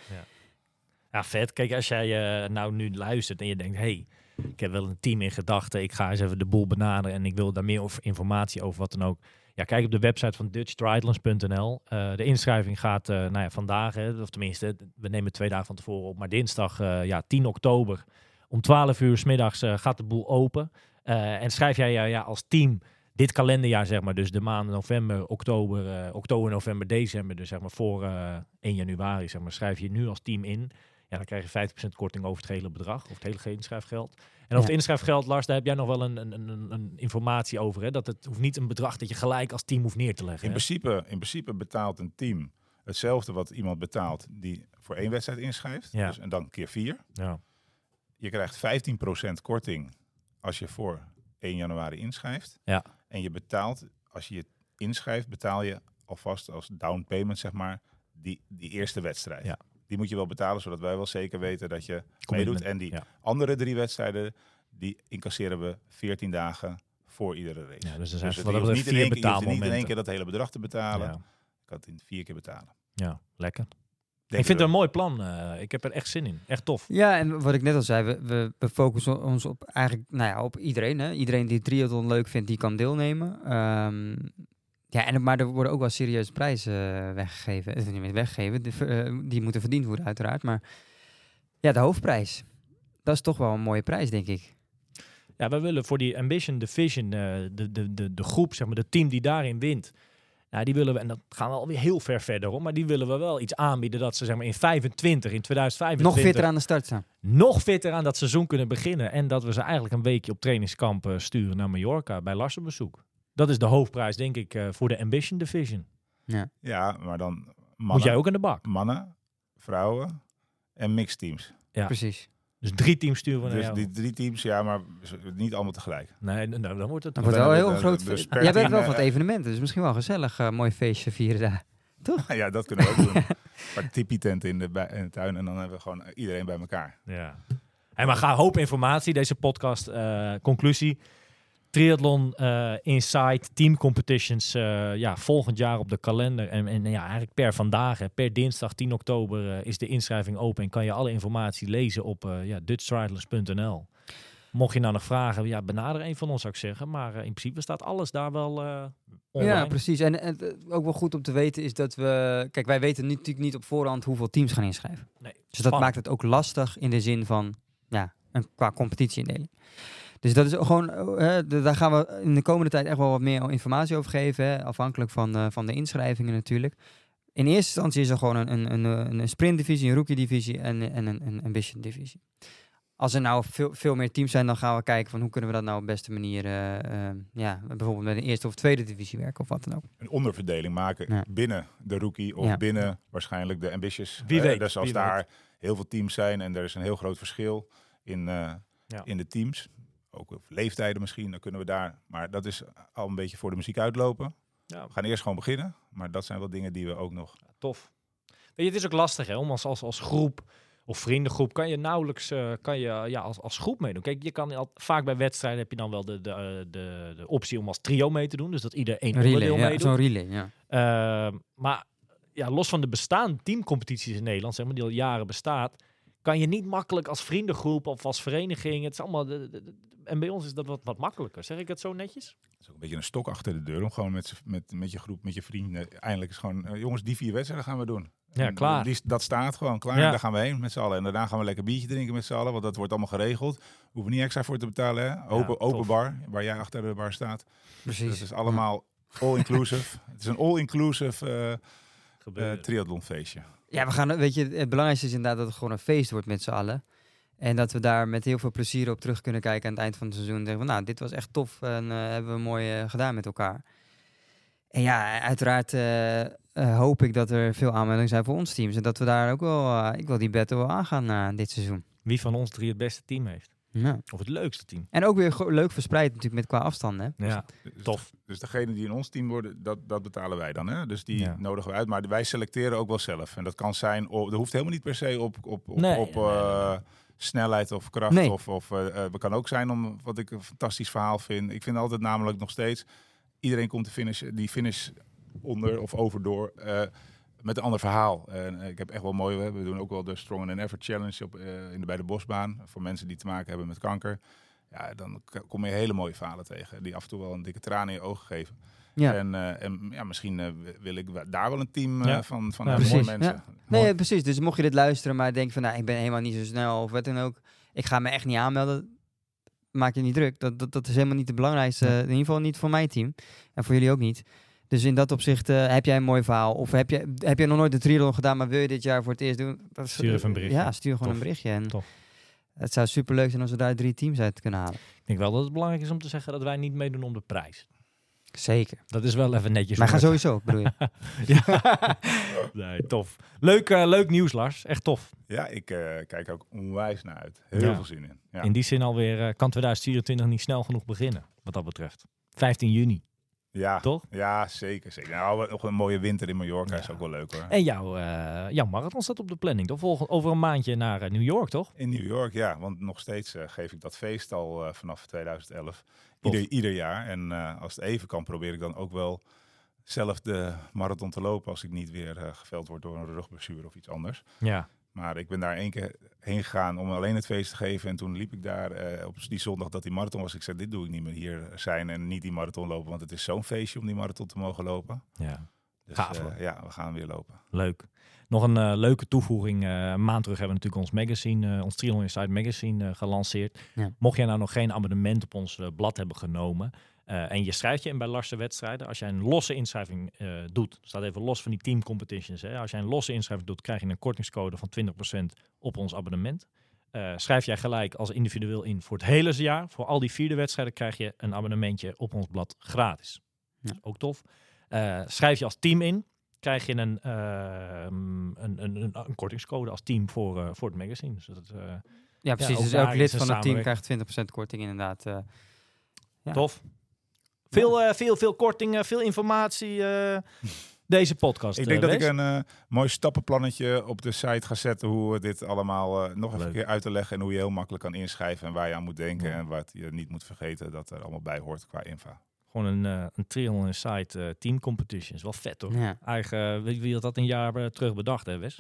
Ja, vet. Kijk, als jij eh, nou nu luistert en je denkt, hey, ik heb wel een team in gedachten. Ik ga eens even de boel benaderen en ik wil daar meer over informatie over wat dan ook. Ja, kijk op de website van dutchtriathlons.nl. Eh, de inschrijving gaat eh, nou ja, vandaag, hè, of tenminste, we nemen twee dagen van tevoren op, maar dinsdag eh, ja, 10 oktober om 12 uur middags gaat de boel open. En schrijf jij ja, als team dit kalenderjaar, zeg maar, dus de maanden november, oktober, oktober, november, december, dus zeg maar voor eh 1 januari, zeg maar, schrijf je nu als team in. Ja, dan krijg je 50% korting over het hele bedrag, of het hele inschrijfgeld. En over Ja. het inschrijfgeld, Lars, daar heb jij nog wel een, een, een, een informatie over. Hè? Dat het hoeft niet een bedrag dat je gelijk als team hoeft neer te leggen. in, hè? principe, in principe betaalt een team hetzelfde wat iemand betaalt die voor één wedstrijd inschrijft. Ja. Dus, en dan keer vier. Ja. Je krijgt 15% korting als je voor 1 januari inschrijft. Ja. En je betaalt, als je je inschrijft, betaal je alvast als down payment, zeg maar, die, die eerste wedstrijd. Ja. Die moet je wel betalen, zodat wij wel zeker weten dat je Commitment, meedoet. En die ja. andere drie wedstrijden, die incasseren we 14 dagen voor iedere race. Ja, dus er zijn het hoeft betreft niet in vier één keer- je hoeft niet in één keer dat hele bedrag te betalen. Ja. Ik had het in vier keer betalen. ja, lekker. Denk ik vind het een mooi plan. eh, ik heb er echt zin in. Echt tof. Ja, en wat ik net al zei, we, we, we focussen ons op eigenlijk, nou ja, op iedereen. Hè? Iedereen die triathlon leuk vindt, die kan deelnemen. Ehm, ja, en, maar er worden ook wel serieuze prijzen eh, weggegeven. Eh, niet meer weggegeven, die, eh, die moeten verdiend worden uiteraard. Maar ja, de hoofdprijs, dat is toch wel een mooie prijs, denk ik. Ja, we willen voor die Ambition Division, de, de, de, de groep, zeg maar, de team die daarin wint. Ja, die willen we, en dat gaan we alweer heel ver verder om, maar die willen we wel iets aanbieden dat ze zeg maar in 25, in 2025 Nog fitter aan de start staan. nog fitter aan dat seizoen kunnen beginnen. En dat we ze eigenlijk een weekje op trainingskamp sturen naar Mallorca bij Lars op bezoek. Dat is de hoofdprijs, denk ik, eh, voor de Ambition Division. Ja, maar dan mannen, Moet jij ook aan de bak. mannen vrouwen en mixed teams. Ja. Precies. Dus drie teams sturen we naar Dus jou. die drie teams, ja, maar niet allemaal tegelijk. Nee, nou, dan wordt het... Dat wordt wel een heel de- groot... dus fe- per Jij bent wel van het evenementen, dus misschien wel gezellig. eh, mooi feestje vieren daar. ja, dat kunnen we ook doen. Maar tipi-tent in de, in tuin en dan hebben we gewoon iedereen bij elkaar. Ja. Hey, maar ga een hoop informatie, deze podcast. eh, conclusie. Triathlon eh Inside Team Competitions eh, ja, volgend jaar op de kalender. En, en ja, eigenlijk per vandaag, hè, per dinsdag 10 oktober eh, is de inschrijving open. En kan je alle informatie lezen op ja, dutchtriathlons.nl. Mocht je nou nog vragen, ja, benader een van ons zou ik zeggen. Maar in principe staat alles daar wel online. Ja, precies. En, en ook wel goed om te weten is dat we... Kijk, wij weten niet- natuurlijk niet op voorhand hoeveel teams gaan inschrijven. Nee, Dus dat maakt het ook lastig in de zin van, ja, een, qua competitieindeling. Dus dat is gewoon, eh, eh, daar gaan we in de komende tijd echt wel wat meer informatie over geven. Hè, afhankelijk van, eh, van de inschrijvingen natuurlijk. In eerste instantie is er gewoon een, een, een, een sprintdivisie, een rookie-divisie en, en een, een ambition-divisie. Als er nou veel, veel meer teams zijn, dan gaan we kijken van hoe kunnen we dat nou op beste manier, ja, bijvoorbeeld met een eerste of tweede divisie werken of wat dan ook. Een onderverdeling maken Ja. binnen de rookie of Ja. binnen waarschijnlijk de ambitious. Wie weet, Dus als wie daar heel veel teams zijn en er is een heel groot verschil in, eh, Ja. in de teams. Ook op leeftijden misschien, dan kunnen we daar. Maar dat is al een beetje voor de muziek uitlopen. Ja. We gaan eerst gewoon beginnen. Maar dat zijn wel dingen die we ook nog Tof. Weet je, het is ook lastig hè, om als, als, als groep of vriendengroep kan je nauwelijks eh, kan je, ja, als, als groep meedoen. Kijk, je kan al, vaak bij wedstrijden heb je dan wel de, de, eh, de, de optie om als trio mee te doen. Dus dat ieder één Een relay, onderdeel ja, meedoet. zo'n relay, ja. Ehm, maar ja, los van de bestaande teamcompetities in Nederland, zeg maar, die al jaren bestaat, kan je niet makkelijk als vriendengroep of als vereniging. Het is allemaal. de- de- de- en bij ons is dat wat, wat makkelijker. Zeg ik het zo netjes? Het is ook een beetje een stok achter de deur om gewoon met, met, met je groep, met je vrienden. Eindelijk is gewoon, eh, jongens, die vier wedstrijden gaan we doen. Ja, En klaar. Die, dat staat gewoon klaar. Ja. En daar gaan we heen met z'n allen. En daarna gaan we lekker biertje drinken met z'n allen, want dat wordt allemaal geregeld. Hoeven we niet extra voor te betalen. Hè? Open, open bar, waar jij achter de bar staat. Precies. Dus het is allemaal all-inclusive. het is een all-inclusive eh eh Gebeuren. triathlonfeestje. Ja, we gaan, weet je, het belangrijkste is inderdaad dat het gewoon een feest wordt met z'n allen. En dat we daar met heel veel plezier op terug kunnen kijken aan het eind van het seizoen. En denken van, nou, dit was echt tof en eh, hebben we mooi eh, gedaan met elkaar. En ja, uiteraard eh, hoop ik dat er veel aanmeldingen zijn voor ons teams. En dat we daar ook wel, ik wil die battle wel aangaan dit seizoen. Wie van ons drie het beste team heeft. Ja. Of het leukste team. En ook weer leuk verspreid natuurlijk met qua afstanden. hè. Ja, Dus- tof. Dus degene die in ons team worden, dat, dat betalen wij dan. Hè? Dus die Ja. nodigen we uit. Maar wij selecteren ook wel zelf. En dat kan zijn, op, dat hoeft helemaal niet per se op, op, op, Nee, op nee, nee, nee, eh, nee. Snelheid of kracht. Nee. Of, of eh, eh, het kan ook zijn om wat ik een fantastisch verhaal vind. Ik vind altijd namelijk nog steeds, iedereen komt de finish, die finish onder of overdoor. eh met een ander verhaal. En eh, ik heb echt wel mooi. We doen ook wel de Strong and Ever Challenge op, eh, in de, bij de Bosbaan. Voor mensen die te maken hebben met kanker. Ja, dan kom je hele mooie verhalen tegen. Die af en toe wel een dikke traan in je ogen geven. Ja. En, eh, en ja, misschien eh, wi- wil ik daar wel een team eh, Ja. van, van mooie mensen. Nee, ja, precies. Dus mocht je dit luisteren, maar denk van, nou, ik ben helemaal niet zo snel of wat dan ook. Ik ga me echt niet aanmelden. Maak je niet druk. Dat, dat, dat is helemaal niet het belangrijkste. In ieder geval niet voor mijn team. En voor jullie ook niet. Dus in dat opzicht eh, heb jij een mooi verhaal. Of heb je, heb je nog nooit de triathlon gedaan, maar wil je dit jaar voor het eerst doen? Dat is- Stuur even een berichtje. Ja, stuur gewoon Tof. een berichtje. En Tof. Het zou super leuk zijn als we daar drie teams uit kunnen halen. Ik denk wel dat het belangrijk is om te zeggen dat wij niet meedoen om de prijs. Zeker. Dat is wel even netjes. Maar om ga het- sowieso, bedoel je? Ja. nee, tof. Leuk, eh, leuk nieuws, Lars. Echt tof. Ja, ik eh, kijk ook onwijs naar uit. Heel Ja. veel zin in. Ja. In die zin alweer eh, kan 2024 niet snel genoeg beginnen, wat dat betreft. 15 juni, ja. toch? ja, zeker. zeker. Nou, nog een mooie winter in Mallorca Ja. is ook wel leuk hoor. En jouw, jouw marathon staat op de planning. toch? Volgende, over een maandje naar eh, New York, toch? In New York, ja. Want nog steeds eh, geef ik dat feest al vanaf 2011. Tof. Ieder, ieder jaar. En als het even kan, probeer ik dan ook wel zelf de marathon te lopen. Als ik niet weer geveld word door een rugblessure of iets anders. Ja. Maar ik ben daar één keer heen gegaan om alleen het feest te geven. En toen liep ik daar eh, op die zondag dat die marathon was. Ik zei, dit doe ik niet meer hier zijn en niet die marathon lopen. Want het is zo'n feestje om die marathon te mogen lopen. ja. Dus Gaaf, eh, ja, we gaan weer lopen. Leuk. Nog een eh, leuke toevoeging. eh, een maand terug hebben we natuurlijk ons magazine, eh, ons Triathlon Inside magazine eh, gelanceerd. Ja. Mocht jij nou nog geen abonnement op ons blad hebben genomen eh, en je schrijft je in bij Larse wedstrijden, als jij een losse inschrijving eh, doet, staat even los van die team competitions. Hè. Als jij een losse inschrijving doet, krijg je een kortingscode van 20% op ons abonnement. Eh, schrijf jij gelijk als individueel in voor het hele jaar. Voor al die vierde wedstrijden krijg je een abonnementje op ons blad gratis. Ja. Ook tof. Schrijf je als team in, krijg je een, een, een, een, een kortingscode als team voor, voor het magazine. Dus dat, Ja, precies. ook dus elk lid van het team krijgt 20% korting inderdaad. Ja. Tof. Veel, eh, veel, veel kortingen, veel informatie. eh, deze podcast. Ik denk eh, dat ik Wes. een eh, mooi stappenplannetje op de site ga zetten. Hoe we dit allemaal eh, nog even een keer uit te leggen. En hoe je heel makkelijk kan inschrijven. En waar je aan moet denken. Ja. En wat je niet moet vergeten dat er allemaal bij hoort qua info. Gewoon een, eh een Triathlon Inside eh, team competition. Is wel vet hoor. Ja. Eigen, wie, wie had dat een jaar eh, terug bedacht hè Wes?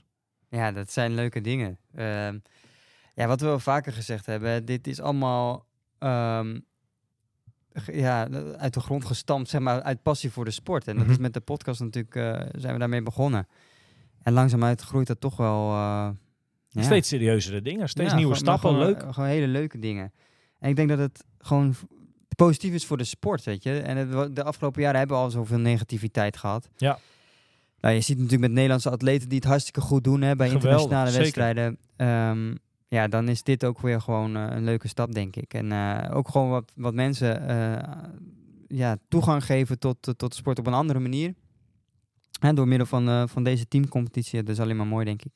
ja, dat zijn leuke dingen. Ehm, ja, wat we wel vaker gezegd hebben, dit is allemaal ehm, ja, uit de grond gestampt, zeg maar, uit passie voor de sport. En dat Mhm. is met de podcast natuurlijk, eh, zijn we daarmee begonnen. En langzaamuit groeit dat toch wel... eh, ja. Steeds serieuzere dingen, steeds Ja, nieuwe stappen. gewoon, leuk. eh, Gewoon hele leuke dingen. En ik denk dat het gewoon positief is voor de sport, weet je. En het, de afgelopen jaren hebben we al zoveel negativiteit gehad. Ja. Nou, je ziet natuurlijk met Nederlandse atleten die het hartstikke goed doen hè, bij Geweldig, internationale wedstrijden. Ehm, ja, dan is dit ook weer gewoon eh, een leuke stap, denk ik. En eh, ook gewoon wat, wat mensen eh, ja, toegang geven tot, tot sport op een andere manier. Hè, door middel van, van deze teamcompetitie. Dat is alleen maar mooi, denk ik.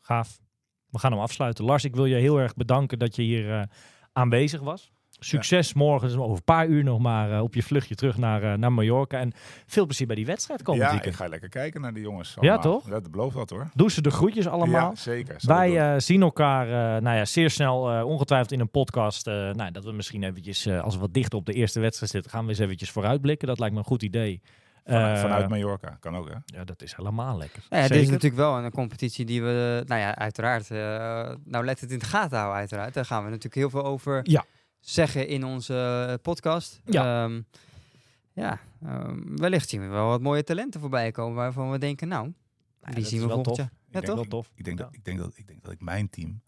Gaaf. We gaan hem afsluiten. Lars, ik wil je heel erg bedanken dat je hier aanwezig was. Succes morgen, dus over een paar uur nog maar eh, op je vluchtje terug naar, eh, naar Mallorca. En veel plezier bij die wedstrijd komend ja, ik ga lekker kijken naar die jongens. Ja, allemaal. toch? Ja, dat belooft dat hoor. Doe ze de groetjes allemaal. Ja, zeker. Wij eh, zien elkaar uh, nou ja, zeer snel, uh, ongetwijfeld in een podcast. Uh, nou, dat we misschien eventjes, uh, als we wat dichter op de eerste wedstrijd zitten, gaan we eens eventjes vooruitblikken. Dat lijkt me een goed idee. Vanuit, vanuit Mallorca, kan ook hè? Ja, dat is helemaal lekker. Ja, dit Zeker. is natuurlijk wel een competitie die we, nou ja, uiteraard, eh, nou let het in de gaten houden uiteraard. Daar gaan we natuurlijk heel veel over Ja. Zeggen in onze eh, podcast. Ja. Ehm, ja, ehm, wellicht zien we wel wat mooie talenten voorbij komen waarvan we denken, nou, Ja, die zien we wel volgend tof. jaar. Ik Ja, denk toch? Wel tof. Ik denk, Ja. dat, ik, denk dat, ik denk dat ik mijn team,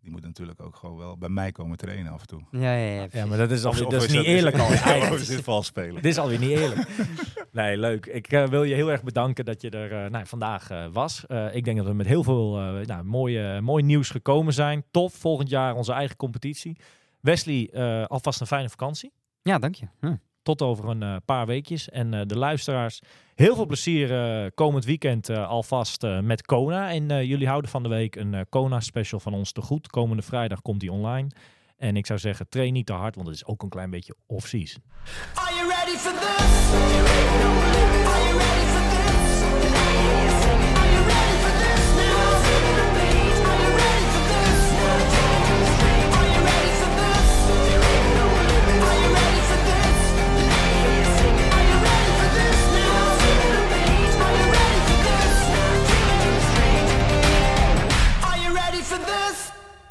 die moet natuurlijk ook gewoon wel bij mij komen trainen af en toe. Ja, ja, ja. Ja, maar dat is, alweer, Of- dat of is niet eerlijk al. Of is dit vals spelen? Dit is alweer niet eerlijk. Nee, leuk. Ik eh, wil je heel erg bedanken dat je er eh, nou, vandaag eh, was. Eh, ik denk dat we met heel veel nou, mooie, mooi nieuws gekomen zijn. Tof, volgend jaar onze eigen competitie. Wesley, eh, alvast een fijne vakantie. Ja, dank je. Hm. tot over een eh, paar weekjes. En eh, de luisteraars, heel veel plezier eh, komend weekend eh, alvast eh, met Kona. En eh, jullie houden van de week een eh, Kona-special van ons te goed. Komende vrijdag komt die online. En ik zou zeggen, train niet te hard, want het is ook een klein beetje off-season. Are you ready for this?